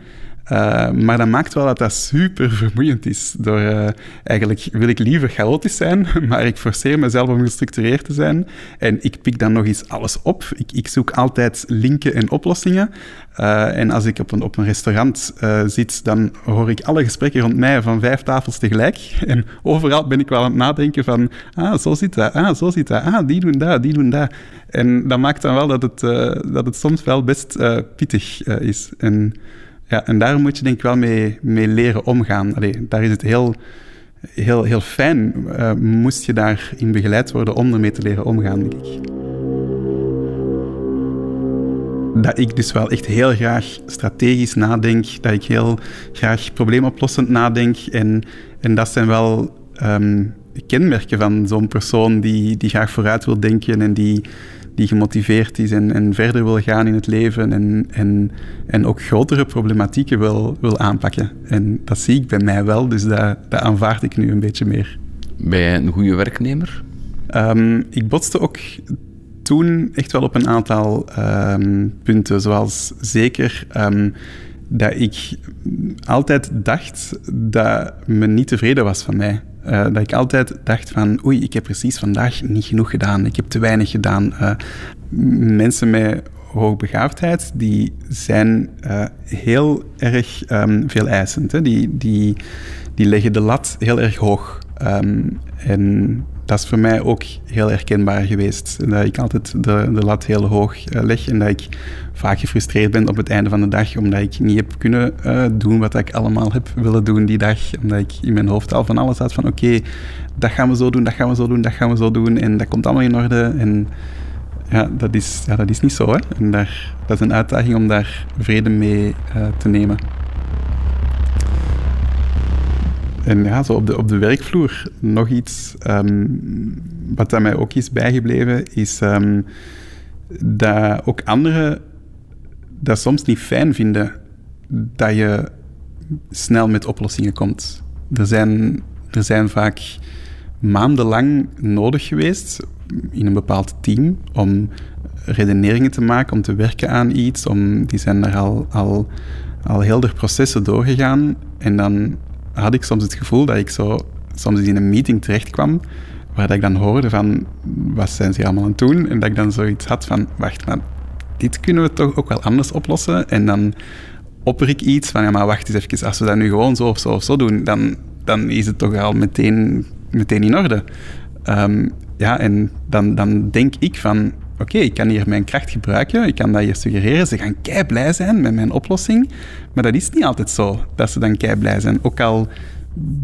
Uh, maar dat maakt wel dat dat super vermoeiend is. Door, uh, eigenlijk wil ik liever chaotisch zijn, <laughs> maar ik forceer mezelf om gestructureerd te zijn. En ik pik dan nog eens alles op. Ik, ik zoek altijd linken en oplossingen. Uh, en als ik op een, op een restaurant zit, dan hoor ik alle gesprekken rond mij van vijf tafels tegelijk. <laughs> En overal ben ik wel aan het nadenken van, ah, zo zit dat, ah, zo zit dat, ah, die doen dat, die doen dat. En dat maakt dan wel dat het, dat het soms wel best pittig is. En ja, en daar moet je denk ik wel mee, mee leren omgaan. Daar is het heel, heel, heel fijn, uh, moest je daarin begeleid worden om ermee te leren omgaan, denk ik. Dat ik dus wel echt heel graag strategisch nadenk, dat ik heel graag probleemoplossend nadenk. En, en dat zijn wel um, kenmerken van zo'n persoon die, die graag vooruit wil denken en die, die gemotiveerd is en, en verder wil gaan in het leven en, en, en ook grotere problematieken wil, wil aanpakken. En dat zie ik bij mij wel, dus dat, dat aanvaard ik nu een beetje meer. Ben jij een goede werknemer? Um, ik botste ook toen echt wel op een aantal um, punten, zoals zeker um, dat ik altijd dacht dat men niet tevreden was van mij. Uh, dat ik altijd dacht van, oei, ik heb precies vandaag niet genoeg gedaan. Ik heb te weinig gedaan. Uh, mensen met hoogbegaafdheid, die zijn uh, heel erg um, veel eisend. Hè? Die, die, die leggen de lat heel erg hoog. Um, en dat is voor mij ook heel herkenbaar geweest. Dat ik altijd de, de lat heel hoog uh, leg en dat ik vaak gefrustreerd ben op het einde van de dag omdat ik niet heb kunnen uh, doen wat ik allemaal heb willen doen die dag. Omdat ik in mijn hoofd al van alles had van oké, dat gaan we zo doen, dat gaan we zo doen, dat gaan we zo doen en dat komt allemaal in orde. En ja, dat is, ja, dat is niet zo. Hè. En daar, dat is een uitdaging om daar vrede mee uh, te nemen. En ja, zo op de, op de werkvloer nog iets um, wat aan mij ook is bijgebleven, is um, dat ook anderen dat soms niet fijn vinden dat je snel met oplossingen komt. Er zijn, er zijn vaak maandenlang nodig geweest in een bepaald team om redeneringen te maken, om te werken aan iets. Om, die zijn er al, al, al heel de processen doorgegaan. En dan had ik soms het gevoel dat ik zo soms in een meeting terecht kwam, waar dat ik dan hoorde van, wat zijn ze allemaal aan het doen? En dat ik dan zoiets had van, wacht, maar dit kunnen we toch ook wel anders oplossen? En dan opper ik iets van, ja, maar wacht eens even, als we dat nu gewoon zo of zo of zo doen, dan, dan is het toch al meteen, meteen in orde. Um, ja, en dan, dan denk ik van, oké, ik kan hier mijn kracht gebruiken, ik kan dat hier suggereren, ze gaan kei blij zijn met mijn oplossing, maar dat is niet altijd zo, dat ze dan kei blij zijn. Ook al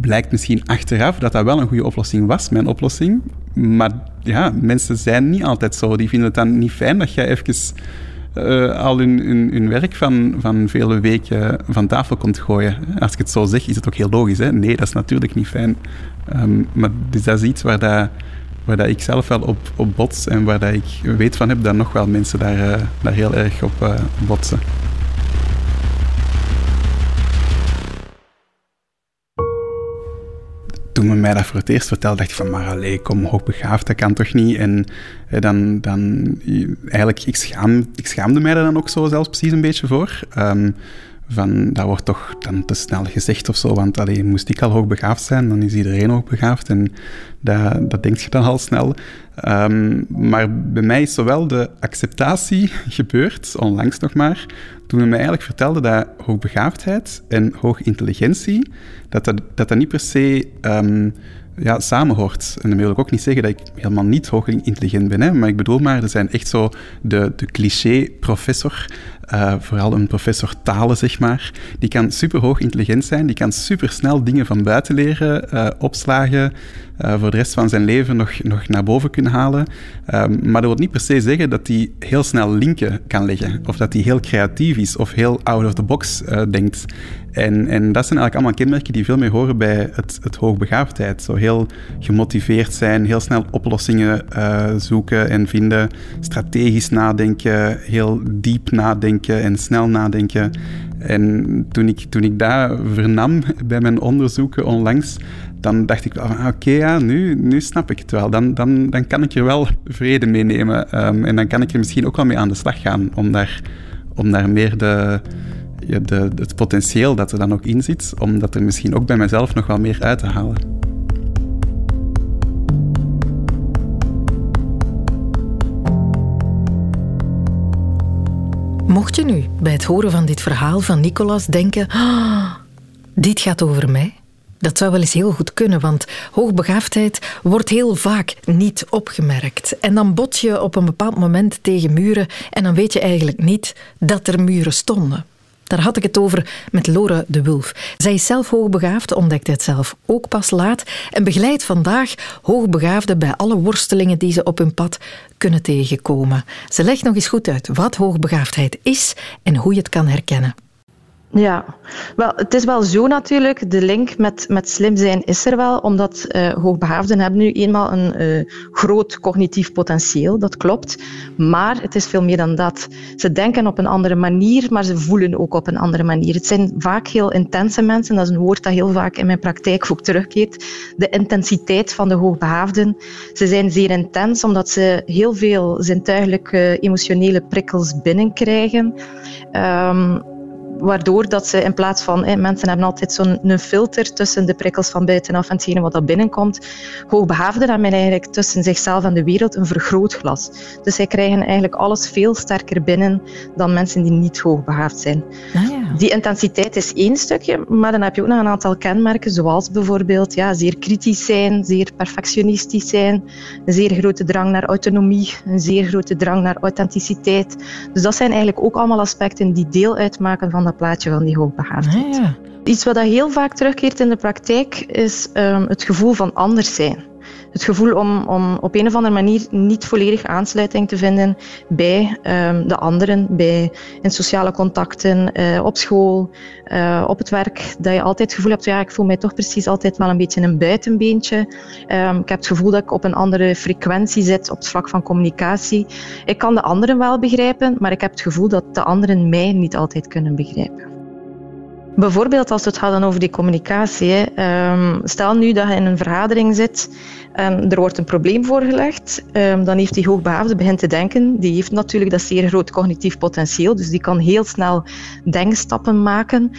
blijkt misschien achteraf dat dat wel een goede oplossing was, mijn oplossing, maar ja, mensen zijn niet altijd zo. Die vinden het dan niet fijn dat je even uh, al hun, werk van, van vele weken van tafel komt gooien. Als ik het zo zeg, is het ook heel logisch. Hè? Nee, dat is natuurlijk niet fijn. Um, maar dus dat is iets waar dat waar dat ik zelf wel op, op bots en waar dat ik weet van heb dat nog wel mensen daar, uh, daar heel erg op uh, botsen. Toen men mij dat voor het eerst vertelde, dacht ik van, maar allee, kom, hoogbegaafd, dat kan toch niet? En eh, dan, dan eigenlijk, ik, schaam, ik schaamde mij er dan ook zo zelfs precies een beetje voor. Um, van dat wordt toch dan te snel gezegd of zo, want alleen moest ik al hoogbegaafd zijn, dan is iedereen hoogbegaafd en dat, dat denk je dan al snel. Um, maar bij mij is zowel de acceptatie <laughs> gebeurd, onlangs nog maar, toen men mij eigenlijk vertelde dat hoogbegaafdheid en hoogintelligentie, dat dat, dat, dat niet per se um, ja, samenhoort. En dan wil ik ook niet zeggen dat ik helemaal niet hoog intelligent ben, hè, maar ik bedoel maar, er zijn echt zo de, de cliché-professor uh, vooral een professor talen, zeg maar. Die kan superhoog intelligent zijn, die kan supersnel dingen van buiten leren, uh, opslagen, uh, voor de rest van zijn leven nog, nog naar boven kunnen halen. Um, maar dat wil niet per se zeggen dat hij heel snel linken kan leggen, of dat hij heel creatief is, of heel out of the box denkt. En, en dat zijn eigenlijk allemaal kenmerken die veel meer horen bij het, het hoogbegaafdheid. Zo heel gemotiveerd zijn, heel snel oplossingen zoeken en vinden, strategisch nadenken, heel diep nadenken en snel nadenken. En toen ik, toen ik dat vernam <laughs> bij mijn onderzoeken onlangs, dan dacht ik, ah, oké, ja, nu, nu snap ik het wel. Dan, dan, dan kan ik er wel vrede mee nemen. Um, en dan kan ik er misschien ook wel mee aan de slag gaan om daar, om daar meer de, de, het potentieel dat er dan ook in zit, om er misschien ook bij mezelf nog wel meer uit te halen. Mocht je nu bij het horen van dit verhaal van Nicolas denken: ah, dit gaat over mij? Dat zou wel eens heel goed kunnen, want hoogbegaafdheid wordt heel vaak niet opgemerkt. En dan bot je op een bepaald moment tegen muren en dan weet je eigenlijk niet dat er muren stonden. Daar had ik het over met Lore de Wulf. Zij is zelf hoogbegaafd, ontdekte het zelf ook pas laat en begeleidt vandaag hoogbegaafden bij alle worstelingen die ze op hun pad kunnen tegenkomen. Ze legt nog eens goed uit wat hoogbegaafdheid is en hoe je het kan herkennen. Ja, wel, het is wel zo natuurlijk. De link met, met slim zijn is er wel, omdat uh, hoogbegaafden hebben nu eenmaal een uh, groot cognitief potentieel, dat klopt. Maar het is veel meer dan dat. Ze denken op een andere manier, maar ze voelen ook op een andere manier. Het zijn vaak heel intense mensen, dat is een woord dat heel vaak in mijn praktijk ook terugkeert. De intensiteit van de hoogbegaafden. Ze zijn zeer intens, omdat ze heel veel zintuigelijke emotionele prikkels binnenkrijgen. Um, waardoor dat ze in plaats van, mensen hebben altijd zo'n filter tussen de prikkels van buitenaf en hetgene wat dat binnenkomt. Hoogbegaafden hebben eigenlijk tussen zichzelf en de wereld een vergrootglas. Dus zij krijgen eigenlijk alles veel sterker binnen dan mensen die niet hoogbegaafd zijn. Ah, ja. Die intensiteit is één stukje, maar dan heb je ook nog een aantal kenmerken, zoals bijvoorbeeld ja, zeer kritisch zijn, zeer perfectionistisch zijn, een zeer grote drang naar autonomie, een zeer grote drang naar authenticiteit. Dus dat zijn eigenlijk ook allemaal aspecten die deel uitmaken van dat plaatje van die hoogbegaafdheid. Ah, ja. Iets wat heel vaak terugkeert in de praktijk is um, het gevoel van anders zijn. Het gevoel om, om op een of andere manier niet volledig aansluiting te vinden bij um, de anderen, bij in sociale contacten, uh, op school, uh, op het werk. Dat je altijd het gevoel hebt, ja, ik voel mij toch precies altijd wel een beetje een buitenbeentje. Um, ik heb het gevoel dat ik op een andere frequentie zit op het vlak van communicatie. Ik kan de anderen wel begrijpen, maar ik heb het gevoel dat de anderen mij niet altijd kunnen begrijpen. Bijvoorbeeld als we het hadden over die communicatie. Hè. stel nu dat je in een vergadering zit en er wordt een probleem voorgelegd, um, dan heeft die hoogbegaafde begint te denken. Die heeft natuurlijk dat zeer groot cognitief potentieel, dus die kan heel snel denkstappen maken.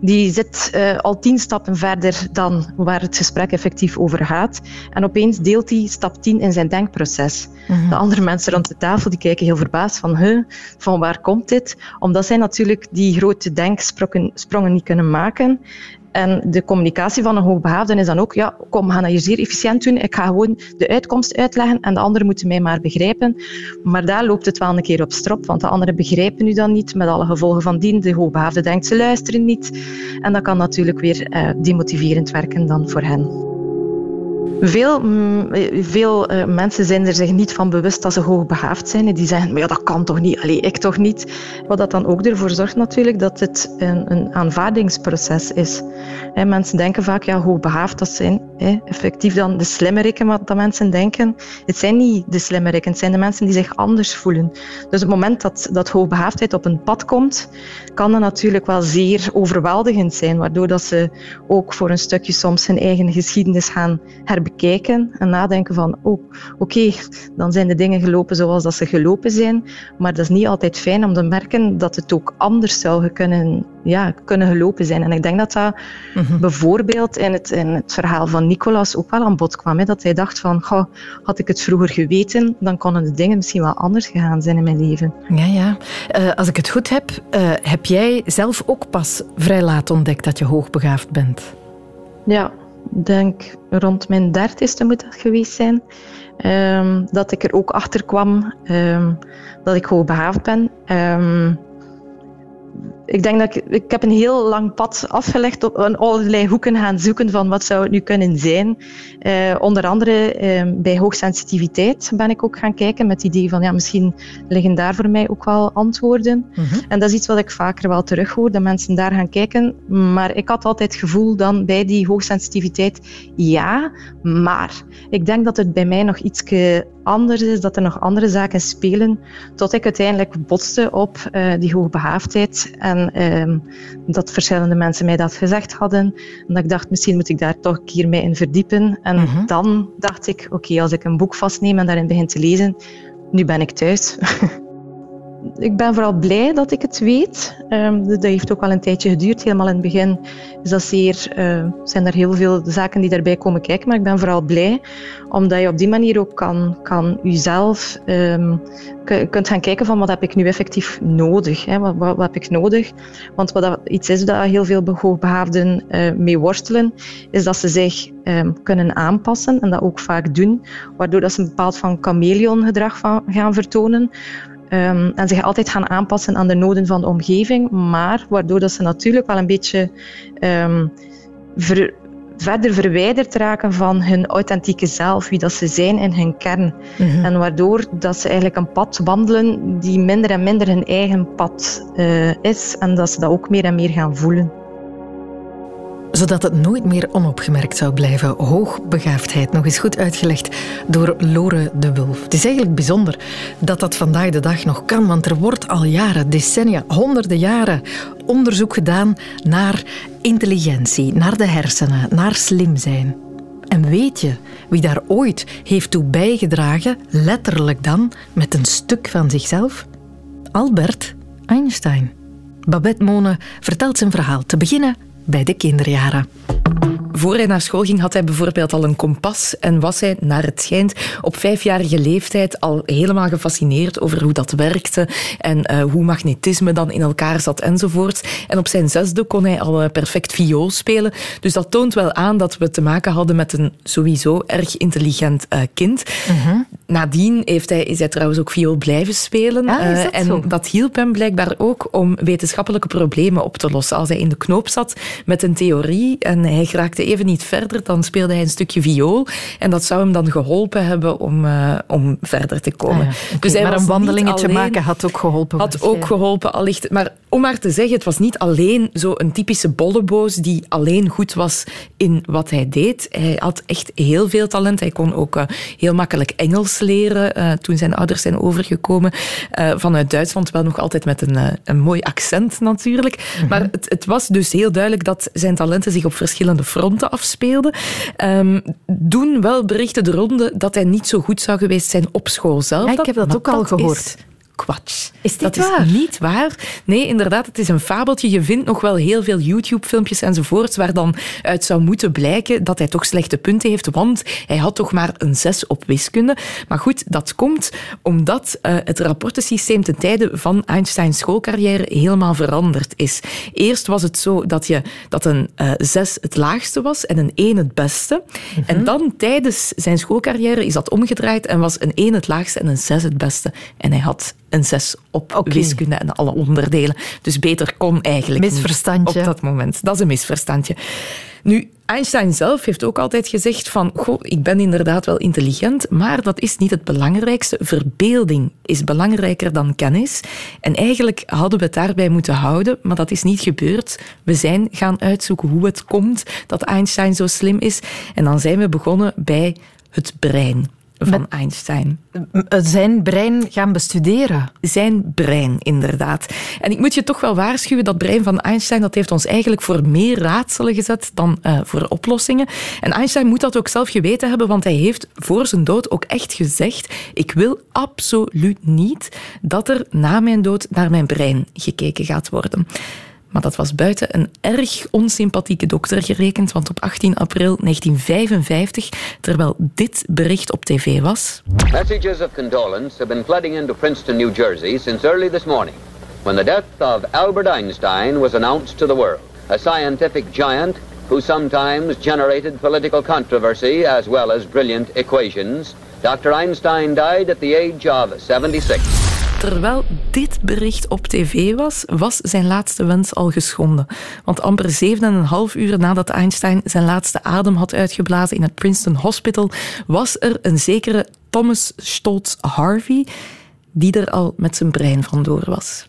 Die zit uh, al tien stappen verder dan waar het gesprek effectief over gaat. En opeens deelt hij stap tien in zijn denkproces. Mm De andere mensen rond de tafel die kijken heel verbaasd van, huh, van waar komt dit? Omdat zij natuurlijk die grote denksprongen niet kunnen maken. En de communicatie van een hoogbegaafde is dan ook, ja, kom, we gaan dat hier zeer efficiënt doen. Ik ga gewoon de uitkomst uitleggen en de anderen moeten mij maar begrijpen. Maar daar loopt het wel een keer op strop, want de anderen begrijpen u dan niet, met alle gevolgen van dien. De hoogbegaafde denkt, ze luisteren niet. En dat kan natuurlijk weer eh, demotiverend werken dan voor hen. Veel, mm, veel uh, mensen zijn er zich niet van bewust dat ze hoogbegaafd zijn. En die zeggen, maar ja, dat kan toch niet? Allee, ik toch niet? Wat dat dan ook ervoor zorgt natuurlijk dat het een, een aanvaardingsproces is. Mensen denken vaak, ja, hoogbegaafd, dat zijn effectief dan de slimmerikken wat dat mensen denken. Het zijn niet de slimmerikken, het zijn de mensen die zich anders voelen. Dus het moment dat, dat hoogbegaafdheid op een pad komt, kan dat natuurlijk wel zeer overweldigend zijn, waardoor dat ze ook voor een stukje soms hun eigen geschiedenis gaan herbekijken bekijken en nadenken van, oh, oké, dan zijn de dingen gelopen zoals dat ze gelopen zijn, maar dat is niet altijd fijn om te merken dat het ook anders zou kunnen, ja, kunnen gelopen zijn. En ik denk dat dat mhm. bijvoorbeeld in het, in het verhaal van Nicolas ook wel aan bod kwam, hè, dat hij dacht van, goh, had ik het vroeger geweten, dan konden de dingen misschien wel anders gegaan zijn in mijn leven. Ja, ja. Uh, als ik het goed heb, uh, heb jij zelf ook pas vrij laat ontdekt dat je hoogbegaafd bent? Ja, denk rond mijn dertigste moet dat geweest zijn, um, dat ik er ook achter kwam um, dat ik hoogbegaafd ben. Um, ik denk dat ik, ik heb een heel lang pad afgelegd op een allerlei hoeken gaan zoeken van wat zou het nu kunnen zijn. Uh, onder andere uh, bij hoogsensitiviteit ben ik ook gaan kijken met het idee van ja, misschien liggen daar voor mij ook wel antwoorden. Mm -hmm. En dat is iets wat ik vaker wel terughoor, dat mensen daar gaan kijken. Maar ik had altijd het gevoel dan bij die hoogsensitiviteit, ja, maar ik denk dat het bij mij nog iets anders is, dat er nog andere zaken spelen, tot ik uiteindelijk botste op uh, die hoogbehaafdheid en um, dat verschillende mensen mij dat gezegd hadden. En dat ik dacht, misschien moet ik daar toch een keer mee in verdiepen. En mm -hmm. dan dacht ik, oké, okay, als ik een boek vastneem en daarin begin te lezen, nu ben ik thuis. <laughs> ik ben vooral blij dat ik het weet. Um, dat heeft ook wel een tijdje geduurd. Helemaal in het begin is dat zeer, uh, zijn er heel veel zaken die daarbij komen kijken. Maar ik ben vooral blij omdat je op die manier ook kan, kan jezelf um, kunt gaan kijken van wat heb ik nu effectief nodig. Hè? Wat, wat, heb ik nodig? Want wat dat iets is dat heel veel hoogbehaafden uh, mee worstelen, is dat ze zich um, kunnen aanpassen en dat ook vaak doen, waardoor dat ze een bepaald van chameleongedrag van gaan vertonen. Um, en zich altijd gaan aanpassen aan de noden van de omgeving, maar waardoor dat ze natuurlijk wel een beetje um, ver, verder verwijderd raken van hun authentieke zelf, wie dat ze zijn in hun kern. Mm -hmm. En waardoor dat ze eigenlijk een pad wandelen die minder en minder hun eigen pad uh, is en dat ze dat ook meer en meer gaan voelen zodat het nooit meer onopgemerkt zou blijven. Hoogbegaafdheid, nog eens goed uitgelegd door Lore de Wulf. Het is eigenlijk bijzonder dat dat vandaag de dag nog kan, want er wordt al jaren, decennia, honderden jaren onderzoek gedaan naar intelligentie, naar de hersenen, naar slim zijn. En weet je wie daar ooit heeft toe bijgedragen, letterlijk dan, met een stuk van zichzelf? Albert Einstein. Babette Mone vertelt zijn verhaal. Te beginnen bij de kinderjaren. Voor hij naar school ging, had hij bijvoorbeeld al een kompas en was hij, naar het schijnt, op vijfjarige leeftijd al helemaal gefascineerd over hoe dat werkte en uh, hoe magnetisme dan in elkaar zat enzovoort. En op zijn zesde kon hij al uh, perfect viool spelen. Dus dat toont wel aan dat we te maken hadden met een sowieso erg intelligent uh, kind. Uh-huh. Nadien heeft hij, is hij trouwens ook viool blijven spelen. Ah, dat en zo? dat hielp hem blijkbaar ook om wetenschappelijke problemen op te lossen. Als hij in de knoop zat met een theorie en hij raakte even niet verder, dan speelde hij een stukje viool. En dat zou hem dan geholpen hebben om, uh, om verder te komen. Ah, ja. okay, dus hij maar een wandelingetje alleen, maken had ook geholpen. Had ook geholpen, allicht. Maar om maar te zeggen, het was niet alleen zo een typische bolleboos die alleen goed was in wat hij deed. Hij had echt heel veel talent. Hij kon ook uh, heel makkelijk Engels leren uh, toen zijn ouders zijn overgekomen. vanuit Duitsland wel nog altijd met een, een mooi accent natuurlijk. Maar het, het was dus heel duidelijk dat zijn talenten zich op verschillende fronten afspeelde. Um, doen wel berichten de ronde dat hij niet zo goed zou geweest zijn op school zelf. Ja, ik heb dat ook al dat gehoord. Is kwats. Is dit dat waar? is niet waar. Nee, inderdaad, het is een fabeltje. Je vindt nog wel heel veel YouTube-filmpjes enzovoorts waar dan uit zou moeten blijken dat hij toch slechte punten heeft, want hij had toch maar een 6 op wiskunde. Maar goed, dat komt omdat uh, het rapportensysteem ten tijde van Einsteins schoolcarrière helemaal veranderd is. Eerst was het zo dat, je, dat een uh, 6 het laagste was en een 1 het beste. Mm-hmm. En dan tijdens zijn schoolcarrière is dat omgedraaid en was een 1 het laagste en een 6 het beste. En hij had een 6 op okay. wiskunde en alle onderdelen. Dus beter kon eigenlijk misverstandje. op dat moment. Dat is een misverstandje. Nu, Einstein zelf heeft ook altijd gezegd van, goh, ik ben inderdaad wel intelligent, maar dat is niet het belangrijkste. Verbeelding is belangrijker dan kennis. En eigenlijk hadden we het daarbij moeten houden, maar dat is niet gebeurd. We zijn gaan uitzoeken hoe het komt dat Einstein zo slim is. En dan zijn we begonnen bij het brein van Met Einstein. Zijn brein gaan bestuderen? Zijn brein, inderdaad. En ik moet je toch wel waarschuwen, dat brein van Einstein dat heeft ons eigenlijk voor meer raadselen gezet dan uh, voor oplossingen. En Einstein moet dat ook zelf geweten hebben, want hij heeft voor zijn dood ook echt gezegd ik wil absoluut niet dat er na mijn dood naar mijn brein gekeken gaat worden. Maar dat was buiten een erg onsympathieke dokter gerekend, want op 18 april 1955, terwijl dit bericht op tv was... Messages of condolence have been flooding into Princeton, New Jersey since early this morning, when the death of Albert Einstein was announced to the world. A scientific giant who sometimes generated political controversy as well as brilliant equations. Dr. Einstein died at the age of 76. Terwijl dit bericht op tv was, was zijn laatste wens al geschonden. Want amper zeven en een half uur nadat Einstein zijn laatste adem had uitgeblazen in het Princeton Hospital, was er een zekere Thomas Stoltz Harvey die er al met zijn brein vandoor was.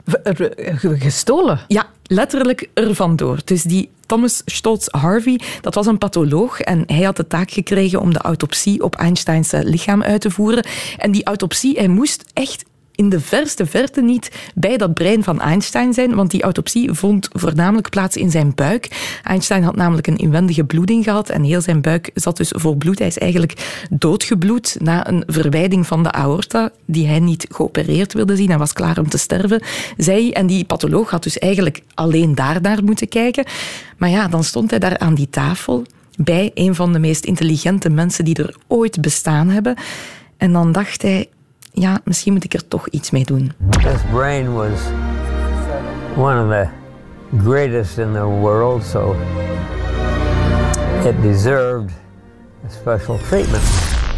Gestolen? Ja, letterlijk er vandoor. Dus die Thomas Stoltz Harvey, dat was een patholoog en hij had de taak gekregen om de autopsie op Einsteins lichaam uit te voeren. En die autopsie, hij moest echt in de verste verte niet bij dat brein van Einstein zijn, want die autopsie vond voornamelijk plaats in zijn buik. Einstein had namelijk een inwendige bloeding gehad en heel zijn buik zat dus vol bloed. Hij is eigenlijk doodgebloed na een verwijding van de aorta, die hij niet geopereerd wilde zien. Hij was klaar om te sterven, zei. En die patholoog had dus eigenlijk alleen daar naar moeten kijken. Maar ja, dan stond hij daar aan die tafel bij een van de meest intelligente mensen die er ooit bestaan hebben. En dan dacht hij, ja, misschien moet ik er toch iets mee doen. This brain was one of the greatest in the world, so it deserved a special treatment.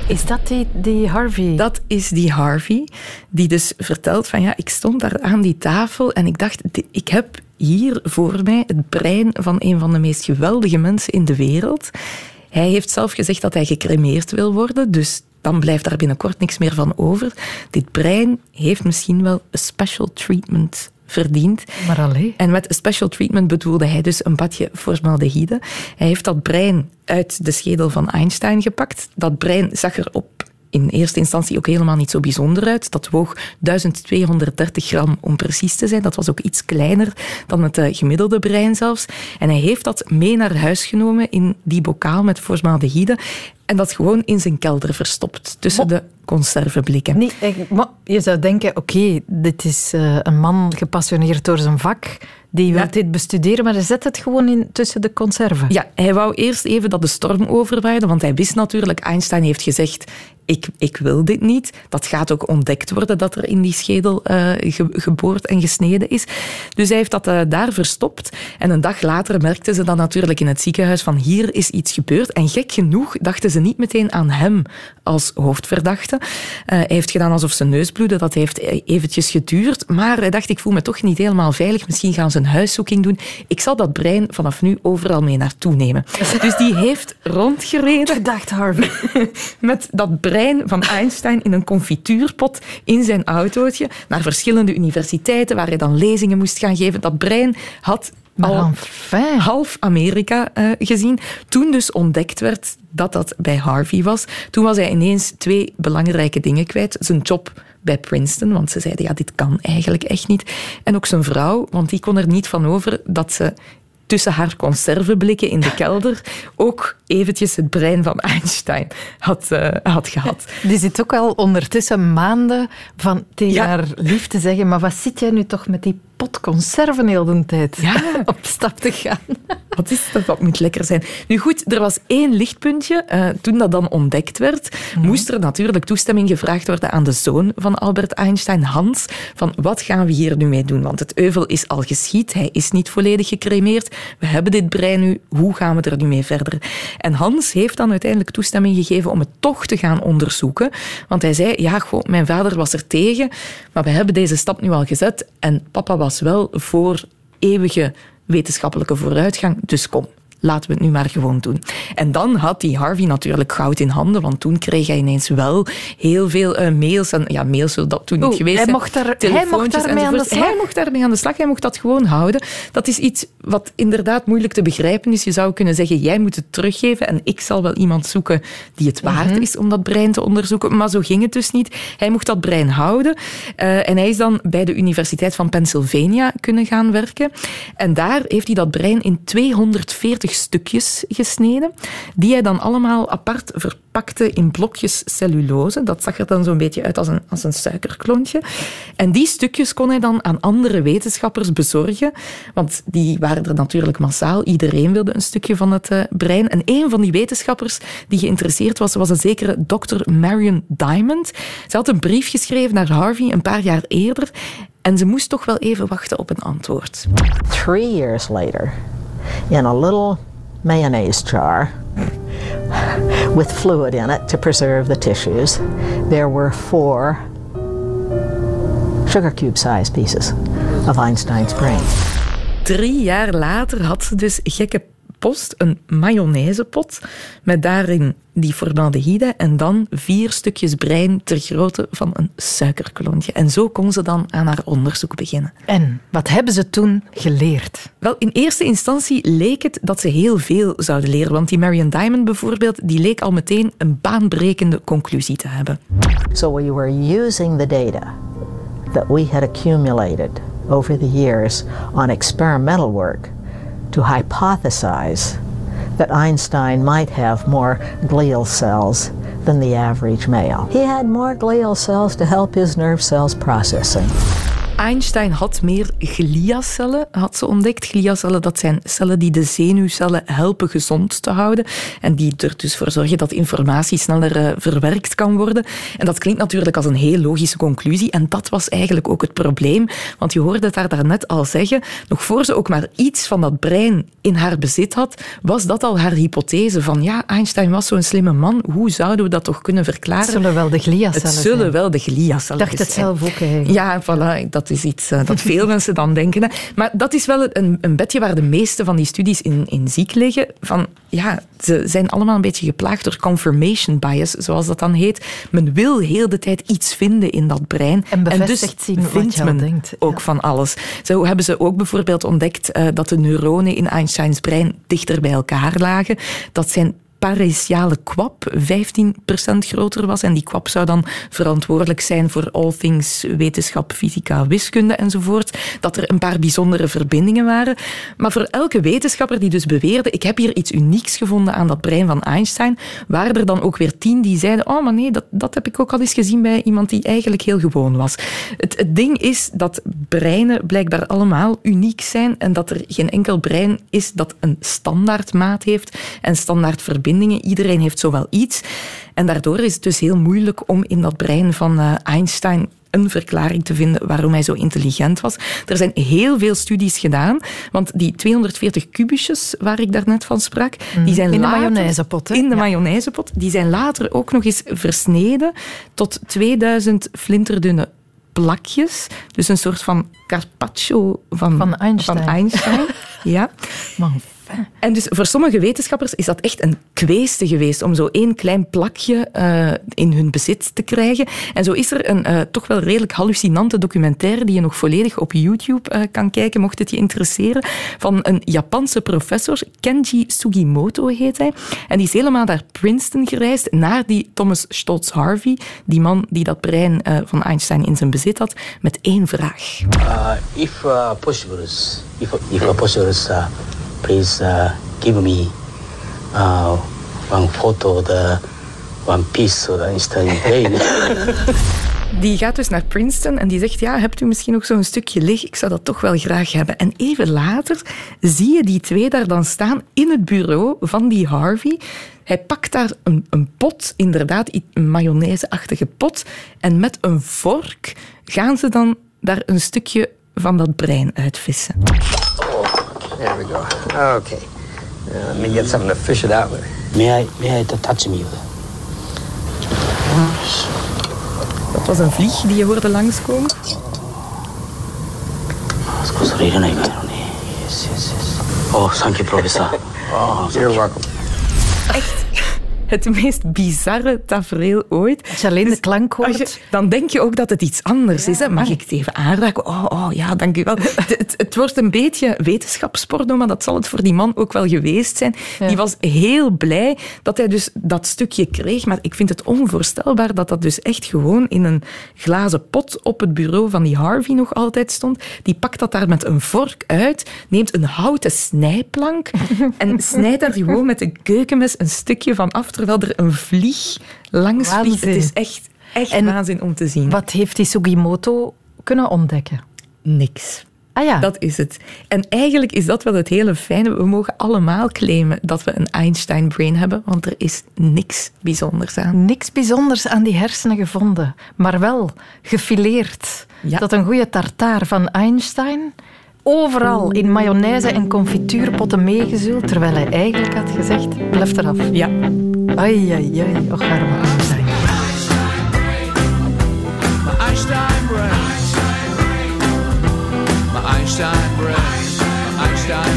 Is dat die, die Harvey? Dat is die Harvey, die dus vertelt van ja, ik stond daar aan die tafel en ik dacht, ik heb hier voor mij het brein van een van de meest geweldige mensen in de wereld. Hij heeft zelf gezegd dat hij gecremeerd wil worden, dus dan blijft daar binnenkort niks meer van over. Dit brein heeft misschien wel een special treatment verdiend. Maar alleen. En met special treatment bedoelde hij dus een badje formaldehyde. Hij heeft dat brein uit de schedel van Einstein gepakt. Dat brein zag er op in eerste instantie ook helemaal niet zo bijzonder uit. Dat woog 1230 gram om precies te zijn. Dat was ook iets kleiner dan het eh, gemiddelde brein zelfs. En hij heeft dat mee naar huis genomen in die bokaal met formaldehyde. En dat gewoon in zijn kelder verstopt, tussen de conserveblikken. Nee, je zou denken, oké, dit is uh, een man gepassioneerd door zijn vak, die wil dit bestuderen, maar hij zet het gewoon in, tussen de conserven. Ja, hij wou eerst even dat de storm overwaaide, want hij wist natuurlijk, Einstein heeft gezegd, ik, ik wil dit niet. Dat gaat ook ontdekt worden dat er in die schedel uh, geboord en gesneden is. Dus hij heeft dat uh, daar verstopt. En een dag later merkten ze dan natuurlijk in het ziekenhuis van hier is iets gebeurd. En gek genoeg dachten ze niet meteen aan hem als hoofdverdachte. Uh, hij heeft gedaan alsof zijn neus bloedde. Dat heeft eventjes geduurd. Maar hij dacht, ik voel me toch niet helemaal veilig. Misschien gaan ze een huiszoeking doen. Ik zal dat brein vanaf nu overal mee naartoe nemen. <laughs> Dus die heeft rondgereden. Dacht Harvey. <laughs> Met dat brein van Einstein in een confituurpot in zijn autootje naar verschillende universiteiten waar hij dan lezingen moest gaan geven. Dat brein had al half Amerika uh, gezien. Toen dus ontdekt werd dat dat bij Harvey was, toen was hij ineens twee belangrijke dingen kwijt. Zijn job bij Princeton, want ze zeiden ja, dit kan eigenlijk echt niet. En ook zijn vrouw, want die kon er niet van over dat ze tussen haar conserveblikken in de <laughs> kelder ook eventjes het brein van Einstein had, uh, had gehad. Die zit ook al ondertussen maanden van tegen haar lief te zeggen, maar wat zit jij nu toch met die pot conserven heel de tijd ja. <laughs> op stap te gaan? Wat is dat? Dat moet lekker zijn. Nu goed, er was één lichtpuntje. Uh, toen dat dan ontdekt werd, mm. moest er natuurlijk toestemming gevraagd worden aan de zoon van Albert Einstein, Hans, van wat gaan we hier nu mee doen? Want het euvel is al geschied, hij is niet volledig gecremeerd. We hebben dit brein nu, hoe gaan we er nu mee verder? En Hans heeft dan uiteindelijk toestemming gegeven om het toch te gaan onderzoeken. Want hij zei, ja, goh, mijn vader was er tegen, maar we hebben deze stap nu al gezet en papa was wel voor eeuwige wetenschappelijke vooruitgang, dus kom laten we het nu maar gewoon doen. En dan had die Harvey natuurlijk goud in handen, want toen kreeg hij ineens wel heel veel uh, mails. En ja, mails zou dat toen niet geweest hij zijn. Mocht daar, hij mocht daarmee aan de slag? Hij mocht daarmee aan de slag, hij mocht dat gewoon houden. Dat is iets wat inderdaad moeilijk te begrijpen is. Je zou kunnen zeggen, jij moet het teruggeven en ik zal wel iemand zoeken die het waard mhm. is om dat brein te onderzoeken. Maar zo ging het dus niet. Hij mocht dat brein houden uh, en hij is dan bij de Universiteit van Pennsylvania kunnen gaan werken. En daar heeft hij dat brein in 240 stukjes gesneden, die hij dan allemaal apart verpakte in blokjes cellulose. Dat zag er dan zo'n beetje uit als een, als een suikerklontje. En die stukjes kon hij dan aan andere wetenschappers bezorgen, want die waren er natuurlijk massaal. Iedereen wilde een stukje van het uh, brein. En een van die wetenschappers die geïnteresseerd was, was een zekere Dr. Marion Diamond. Ze had een brief geschreven naar Harvey een paar jaar eerder en ze moest toch wel even wachten op een antwoord. Three years later, in a little mayonnaise jar with fluid in it to preserve the tissues. There were four sugar cube sized pieces of Einstein's brain. Drie jaar later had ze dus gekke post, een mayonaisepot, met daarin die formaldehyde en dan vier stukjes brein ter grootte van een suikerklontje. En zo kon ze dan aan haar onderzoek beginnen. En wat hebben ze toen geleerd? Wel, in eerste instantie leek het dat ze heel veel zouden leren, want die Marion Diamond bijvoorbeeld, die leek al meteen een baanbrekende conclusie te hebben. So we were using the data that we had accumulated over the years on experimental work to hypothesize that Einstein might have more glial cells than the average male. He had more glial cells to help his nerve cells processing. Einstein had meer gliacellen, had ze ontdekt. Gliacellen, dat zijn cellen die de zenuwcellen helpen gezond te houden en die er dus voor zorgen dat informatie sneller uh, verwerkt kan worden. En dat klinkt natuurlijk als een heel logische conclusie en dat was eigenlijk ook het probleem, want je hoorde het haar daarnet al zeggen, nog voor ze ook maar iets van dat brein in haar bezit had, was dat al haar hypothese van ja, Einstein was zo'n slimme man, hoe zouden we dat toch kunnen verklaren? Het zullen wel de gliacellen Het zullen zijn. wel de gliacellen Ik dacht het zelf ook eigenlijk. Ja, voilà, dat is iets uh, dat veel <laughs> mensen dan denken. Maar dat is wel een, een bedje waar de meeste van die studies in, in ziek liggen. Van, ja, ze zijn allemaal een beetje geplaagd door confirmation bias, zoals dat dan heet. Men wil heel de tijd iets vinden in dat brein. En dus zien wat vindt men denkt, ook van alles. Zo hebben ze ook bijvoorbeeld ontdekt uh, dat de neuronen in Einsteins brein dichter bij elkaar lagen. Dat zijn pareciale kwap 15% groter was. En die kwap zou dan verantwoordelijk zijn voor all things wetenschap, fysica, wiskunde enzovoort. Dat er een paar bijzondere verbindingen waren. Maar voor elke wetenschapper die dus beweerde, ik heb hier iets unieks gevonden aan dat brein van Einstein, waren er dan ook weer tien die zeiden, oh maar nee, dat, dat heb ik ook al eens gezien bij iemand die eigenlijk heel gewoon was. Het, het ding is dat breinen blijkbaar allemaal uniek zijn en dat er geen enkel brein is dat een standaardmaat heeft en standaard verbindingen. Iedereen heeft zowel iets. En daardoor is het dus heel moeilijk om in dat brein van uh, Einstein een verklaring te vinden waarom hij zo intelligent was. Er zijn heel veel studies gedaan, want die 240 kubusjes waar ik daarnet van sprak, mm. die zijn in later, de mayonaisepot. In de ja. mayonaisepot. Die zijn later ook nog eens versneden tot 2000 flinterdunne plakjes. Dus een soort van carpaccio van, van Einstein. Van Einstein. <laughs> ja. Man, en dus voor sommige wetenschappers is dat echt een kweeste geweest om zo één klein plakje uh, in hun bezit te krijgen. En zo is er een uh, toch wel redelijk hallucinante documentaire die je nog volledig op YouTube uh, kan kijken, mocht het je interesseren, van een Japanse professor, Kenji Sugimoto heet hij. En die is helemaal naar Princeton gereisd, naar die Thomas Stotz Harvey, die man die dat brein van Einstein in zijn bezit had, met één vraag. if possible, if, if possible, please uh, give me uh, one photo of the one piece of the Einstein brain. Die gaat dus naar Princeton en die zegt, ja, hebt u misschien nog zo'n stukje liggen? Ik zou dat toch wel graag hebben. En even later zie je die twee daar dan staan in het bureau van die Harvey. Hij pakt daar een, een pot, inderdaad, een mayonaise-achtige pot. En met een vork gaan ze dan daar een stukje van dat brein uitvissen. There we go. Okay. Uh, let me get something to fish it out with. May I, may I touch me? Dat was een vlieg die je hoorde langskomen. Yes, yes, yes. Oh, thank you, professor. <laughs> Oh, you're welcome. Echt het meest bizarre tafereel ooit. Als je alleen de klank hoort. Je, dan denk je ook dat het iets anders ja, is. Hè? Mag ik het even aanraken? Oh, oh ja, dank u wel. <laughs> het, het, het, wordt een beetje wetenschapsporno, maar dat zal het voor die man ook wel geweest zijn. Ja. Die was heel blij dat hij dus dat stukje kreeg. Maar ik vind het onvoorstelbaar dat dat dus echt gewoon in een glazen pot op het bureau van die Harvey nog altijd stond. Die pakt dat daar met een vork uit, neemt een houten snijplank <laughs> en snijdt daar gewoon met een keukenmes een stukje van af, terwijl er een vlieg langs vliegt. Het is echt, echt en waanzin om te zien. Wat heeft die Sugimoto kunnen ontdekken? Niks. Ah ja. Dat is het. En eigenlijk is dat wel het hele fijne. We mogen allemaal claimen dat we een Einstein-brain hebben, want er is niks bijzonders aan. Niks bijzonders aan die hersenen gevonden, maar wel gefileerd. Ja. Dat een goede tartaar van Einstein overal in mayonaise en confituurpotten meegezult, terwijl hij eigenlijk had gezegd, blijf eraf. Ja. Ai, ai, ai, och arme Einstein. Einstein Einstein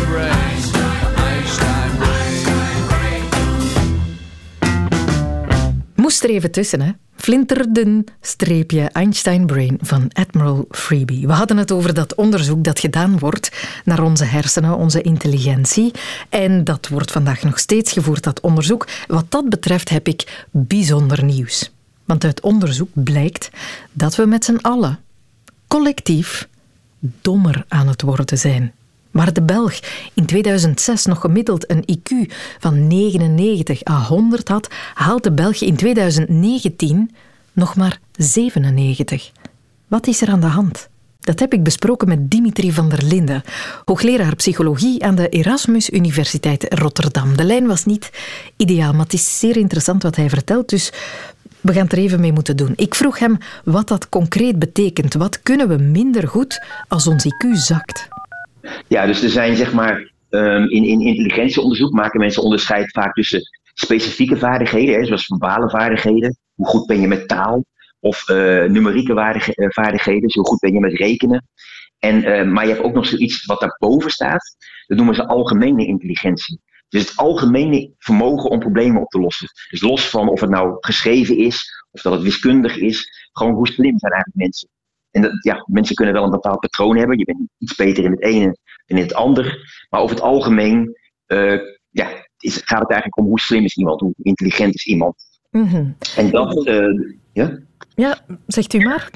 Moest er even tussen, hè? Flinterden streepje Einstein Brain van Admiral Freebie. We hadden het over dat onderzoek dat gedaan wordt naar onze hersenen, onze intelligentie. En dat wordt vandaag nog steeds gevoerd, dat onderzoek. Wat dat betreft heb ik bijzonder nieuws. Want uit onderzoek blijkt dat we met z'n allen collectief dommer aan het worden zijn. Waar de Belg in 2006 nog gemiddeld een IQ van 99 à 100 had, haalt de Belg in 2019 nog maar 97. Wat is er aan de hand? Dat heb ik besproken met Dimitri van der Linden, hoogleraar psychologie aan de Erasmus Universiteit Rotterdam. De lijn was niet ideaal, maar het is zeer interessant wat hij vertelt, dus we gaan het er even mee moeten doen. Ik vroeg hem wat dat concreet betekent. Wat kunnen we minder goed als ons IQ zakt? Ja, dus er zijn zeg maar ehm, in, in intelligentieonderzoek maken mensen onderscheid vaak tussen specifieke vaardigheden, hè, zoals verbale vaardigheden. Hoe goed ben je met taal? Of uh, numerieke eh, vaardigheden, hoe goed ben je met rekenen? En, uh, maar je hebt ook nog zoiets wat daarboven staat. Dat noemen ze algemene intelligentie. Dus het algemene vermogen om problemen op te lossen. Dus los van of het nou geschreven is, of dat het wiskundig is, gewoon hoe slim zijn eigenlijk mensen. En dat, ja, mensen kunnen wel een bepaald patroon hebben. Je bent iets beter in het ene dan in het ander. Maar over het algemeen uh, ja, is, gaat het eigenlijk om hoe slim is iemand, hoe intelligent is iemand. Mm -hmm. En dat, uh, ja? Ja, zegt u maar.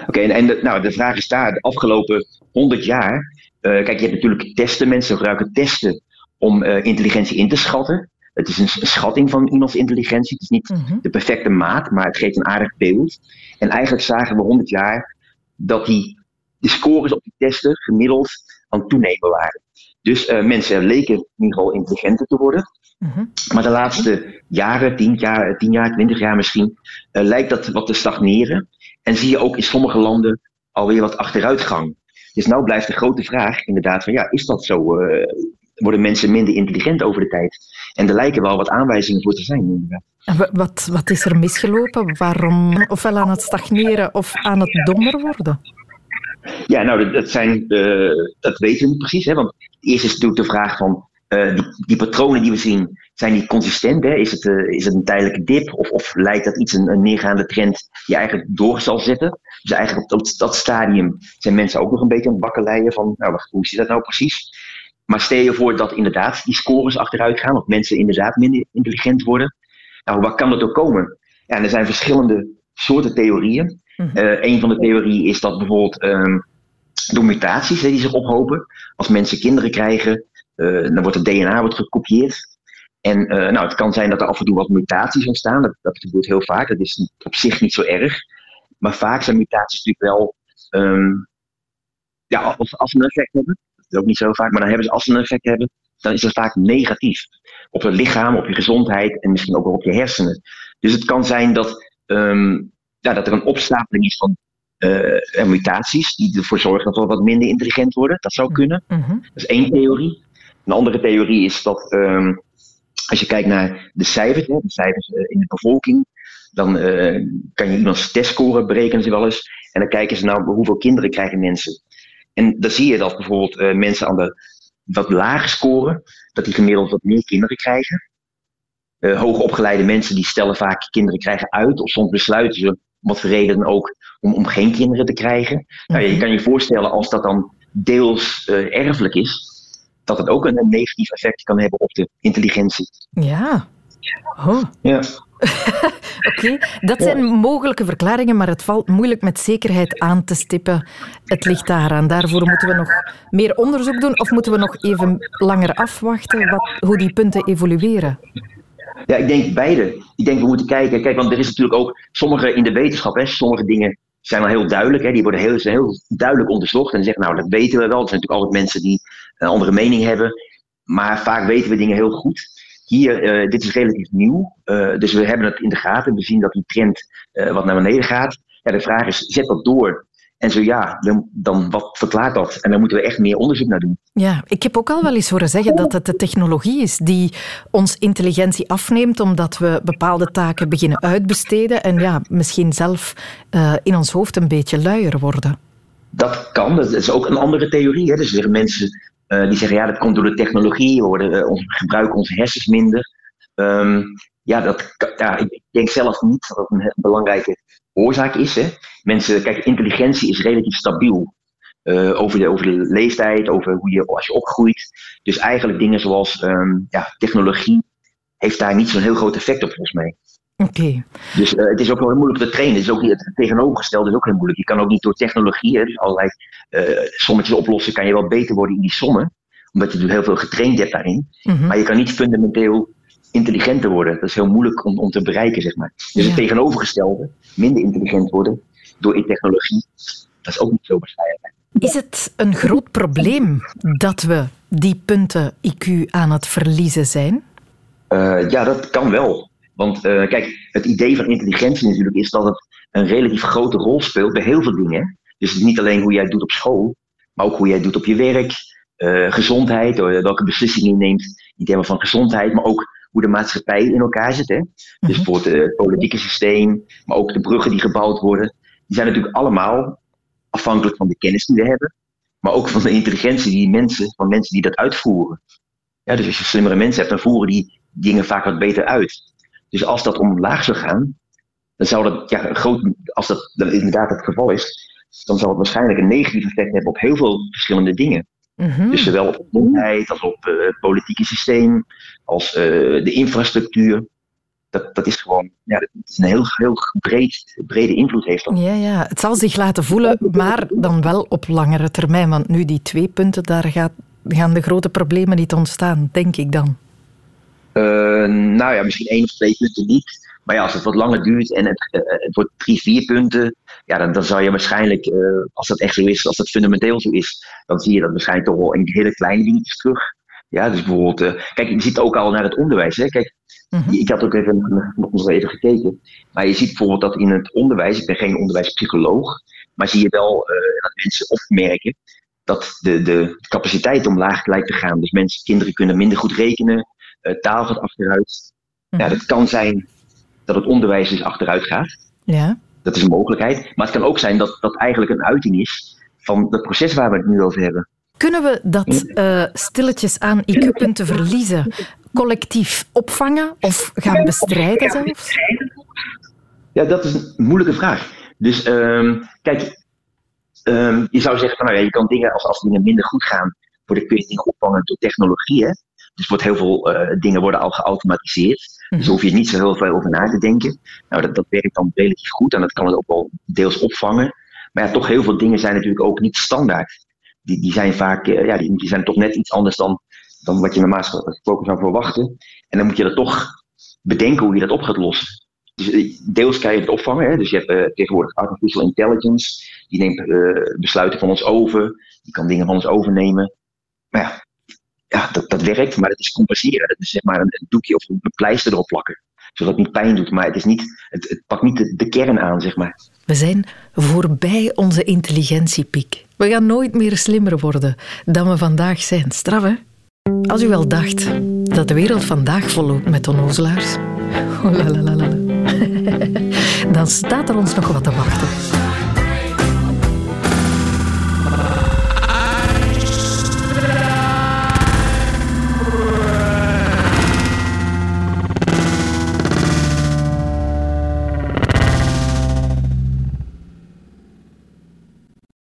Oké, okay, en, en de, nou, de vraag is daar, de afgelopen 100 jaar. Uh, kijk, je hebt natuurlijk testen, mensen gebruiken testen om intelligentie in te schatten. Het is een schatting van iemands intelligentie. Het is niet mm -hmm. de perfecte maat, maar het geeft een aardig beeld. En eigenlijk zagen we 100 jaar dat die, de scores op die testen gemiddeld aan het toenemen waren. Dus uh, mensen leken in ieder geval intelligenter te worden. Mhm. Mm -hmm. Maar de laatste jaren, 10 jaar, 10 jaar 20 jaar misschien, uh, lijkt dat wat te stagneren. En zie je ook in sommige landen alweer wat achteruitgang. Dus nou blijft de grote vraag inderdaad van ja, is dat zo? Uh, worden mensen minder intelligent over de tijd? En er lijken wel wat aanwijzingen voor te zijn. Wat, wat is er misgelopen? Waarom ofwel aan het stagneren of aan het dommer worden? Ja, nou, dat, zijn, uh, dat weten we niet precies. Hè? Want eerst is natuurlijk de vraag van uh, die, die, patronen die we zien, zijn die consistent? Hè? Is, het, uh, is het een tijdelijke dip? Of, of lijkt dat iets een, een neergaande trend die eigenlijk door zal zetten? Dus eigenlijk op dat, dat stadium zijn mensen ook nog een beetje aan het bakkeleien van, nou, hoe zit dat nou precies? Maar stel je voor dat inderdaad die scores achteruit gaan, of mensen inderdaad minder intelligent worden. Nou, waar kan dat ook komen? Ja, er zijn verschillende soorten theorieën. Mm -hmm. uh, een van de theorieën is dat bijvoorbeeld um, door mutaties hè, die zich ophopen, als mensen kinderen krijgen, uh, dan wordt het DNA wordt gekopieerd. En uh, nou, het kan zijn dat er af en toe wat mutaties ontstaan. Dat, dat gebeurt heel vaak. Dat is op zich niet zo erg. Maar vaak zijn mutaties natuurlijk wel, um, ja, als, als een effect hebben, is ook niet zo vaak, maar dan hebben ze, als ze een effect hebben, dan is het vaak negatief. Op het lichaam, op je gezondheid en misschien ook wel op je hersenen. Dus het kan zijn dat, um, ja, dat er een opstapeling is van uh, mutaties die ervoor zorgen dat we wat minder intelligent worden. Dat zou kunnen. Mm -hmm. Dat is één theorie. Een andere theorie is dat um, als je kijkt naar de cijfers, hè, de cijfers uh, in de bevolking, dan uh, kan je iemands testscore berekenen ze wel eens. En dan kijken ze nou hoeveel kinderen krijgen mensen. En dan zie je dat bijvoorbeeld uh, mensen aan de wat lage scoren, dat die gemiddeld wat meer kinderen krijgen. Uh, hoogopgeleide mensen die stellen vaak kinderen krijgen uit, of soms besluiten ze, om wat voor reden dan ook, om, om geen kinderen te krijgen. Mm -hmm. nou, je kan je voorstellen als dat dan deels uh, erfelijk is, dat het ook een, een negatief effect kan hebben op de intelligentie. Ja. Oh. Ja. <laughs> Oké, okay. dat zijn ja. mogelijke verklaringen, maar het valt moeilijk met zekerheid aan te stippen. Het ligt daaraan. Daarvoor moeten we nog meer onderzoek doen of moeten we nog even langer afwachten wat, hoe die punten evolueren? Ja, ik denk beide. Ik denk we moeten kijken. Kijk, want er is natuurlijk ook sommige in de wetenschap, hè, sommige dingen zijn wel heel duidelijk. Hè, die worden heel, heel duidelijk onderzocht. En zeggen, nou, dat weten we wel. Er zijn natuurlijk altijd mensen die een andere mening hebben. Maar vaak weten we dingen heel goed. Hier, uh, dit is relatief nieuw, uh, dus we hebben het in de gaten. We zien dat die trend uh, wat naar beneden gaat. Ja, de vraag is, zet dat door? En zo ja, dan, dan wat verklaart dat? En daar moeten we echt meer onderzoek naar doen. Ja, ik heb ook al wel eens horen zeggen dat het de technologie is die ons intelligentie afneemt, omdat we bepaalde taken beginnen uitbesteden en ja, misschien zelf in ons hoofd een beetje luier worden. Dat kan, dat is ook een andere theorie. Hè. Dus er mensen eh, die zeggen, ja, dat komt door de technologie, we worden, eh, ons, gebruiken onze hersens minder. Ehm, ja, dat, ja, ik denk zelf niet dat dat een belangrijke oorzaak is. Hè. Mensen, kijk, intelligentie is relatief stabiel. eh, over, de, over de leeftijd, over hoe je, als je opgroeit. Dus eigenlijk dingen zoals ehm, ja, technologie heeft daar niet zo'n heel groot effect op volgens mij. Oké. Dus eh, het is ook wel heel moeilijk te trainen. Het, is ook, het tegenovergestelde is ook heel moeilijk. Je kan ook niet door technologie, hè, dus allerlei eh, sommetjes oplossen, kan je wel beter worden in die sommen. Omdat je heel veel getraind hebt daarin. Mhm. Maar je kan niet fundamenteel intelligenter worden. Dat is heel moeilijk om, om te bereiken, zeg maar. Dus Ja. het tegenovergestelde, minder intelligent worden door in technologie, dat is ook niet zo waarschijnlijk. Is het een groot probleem dat we die punten IQ aan het verliezen zijn? Eh, ja, dat kan wel. Want eh, kijk, het idee van intelligentie natuurlijk is dat het een relatief grote rol speelt bij heel veel dingen. Dus het is niet alleen hoe jij het doet op school, maar ook hoe jij het doet op je werk, eh, gezondheid, eh, welke beslissingen je neemt in termen van gezondheid, maar ook hoe de maatschappij in elkaar zit. Hè? Dus bijvoorbeeld eh, het politieke systeem, maar ook de bruggen die gebouwd worden. Die zijn natuurlijk allemaal afhankelijk van de kennis die we hebben, maar ook van de intelligentie die mensen, van mensen die dat uitvoeren. Ja, dus als je slimmere mensen hebt, dan voeren die dingen vaak wat beter uit. Dus als dat omlaag zou gaan, dan zou dat, ja, groot, als dat inderdaad het geval is, dan zal het waarschijnlijk een negatief effect hebben op heel veel verschillende dingen. Mhm. Dus zowel op gezondheid als op eh, het politieke systeem, als eh, de infrastructuur. Dat, dat is gewoon, ja, dat is een heel, heel breed, brede invloed heeft dat. Ja, ja, het zal zich laten voelen, maar dan wel op langere termijn. Want nu die twee punten, daar gaat, gaan de grote problemen niet ontstaan, denk ik dan. Eh, nou ja, misschien één of twee punten niet. Maar ja, als het wat langer duurt en het, eh, het wordt drie, vier punten, ja, dan, dan zou je waarschijnlijk, eh, als dat echt zo is, als dat fundamenteel zo is, dan zie je dat waarschijnlijk toch wel in hele kleine dingetjes terug. Ja, dus bijvoorbeeld, eh, kijk, je ziet ook al naar het onderwijs. Hè? Kijk, ik had ook even, nog eens even gekeken. Maar je ziet bijvoorbeeld dat in het onderwijs, ik ben geen onderwijspsycholoog, maar zie je wel eh, dat mensen opmerken dat de, de capaciteit omlaag lijkt te gaan. Dus mensen, kinderen kunnen minder goed rekenen, eh, taal gaat achteruit. Ja, dat kan zijn dat het onderwijs dus achteruit gaat. Ja. Dat is een mogelijkheid. Maar het kan ook zijn dat dat eigenlijk een uiting is van het proces waar we het nu over hebben. Kunnen we dat eh, stilletjes aan IQ-punten verliezen collectief opvangen of gaan bestrijden zelfs? Ja, dat is een moeilijke vraag. Dus ehm, kijk, ehm, je zou zeggen van nou ja, je kan dingen, als, als dingen minder goed gaan, worden, kun je dingen opvangen door technologie. Dus wordt heel veel eh, dingen worden al geautomatiseerd. Dus hoef je niet zo heel veel over na te denken. Nou, dat, dat werkt dan relatief goed en dat kan het ook wel deels opvangen. Maar ja, toch heel veel dingen zijn natuurlijk ook niet standaard. Die, die zijn vaak, eh, ja, die, die zijn toch net iets anders dan, dan wat je normaal gesproken zou verwachten. En dan moet je dat toch bedenken hoe je dat op gaat lossen. Dus eh, deels kan je het opvangen. Hè? Dus je hebt tegenwoordig artificial intelligence. Die neemt besluiten van ons over. Die kan dingen van ons overnemen. Maar ja, ja dat, dat werkt, maar het is compenseren. Dat is zeg maar een, doekje of een pleister erop plakken. Zodat het niet pijn doet, maar het, is niet, het, het pakt niet de, de kern aan, zeg maar. We zijn voorbij onze intelligentiepiek. We gaan nooit meer slimmer worden dan we vandaag zijn. Straf, hè? Als u wel dacht dat de wereld vandaag volloopt met onnozelaars, <laughs> oh <laughs> dan staat er ons nog wat te wachten.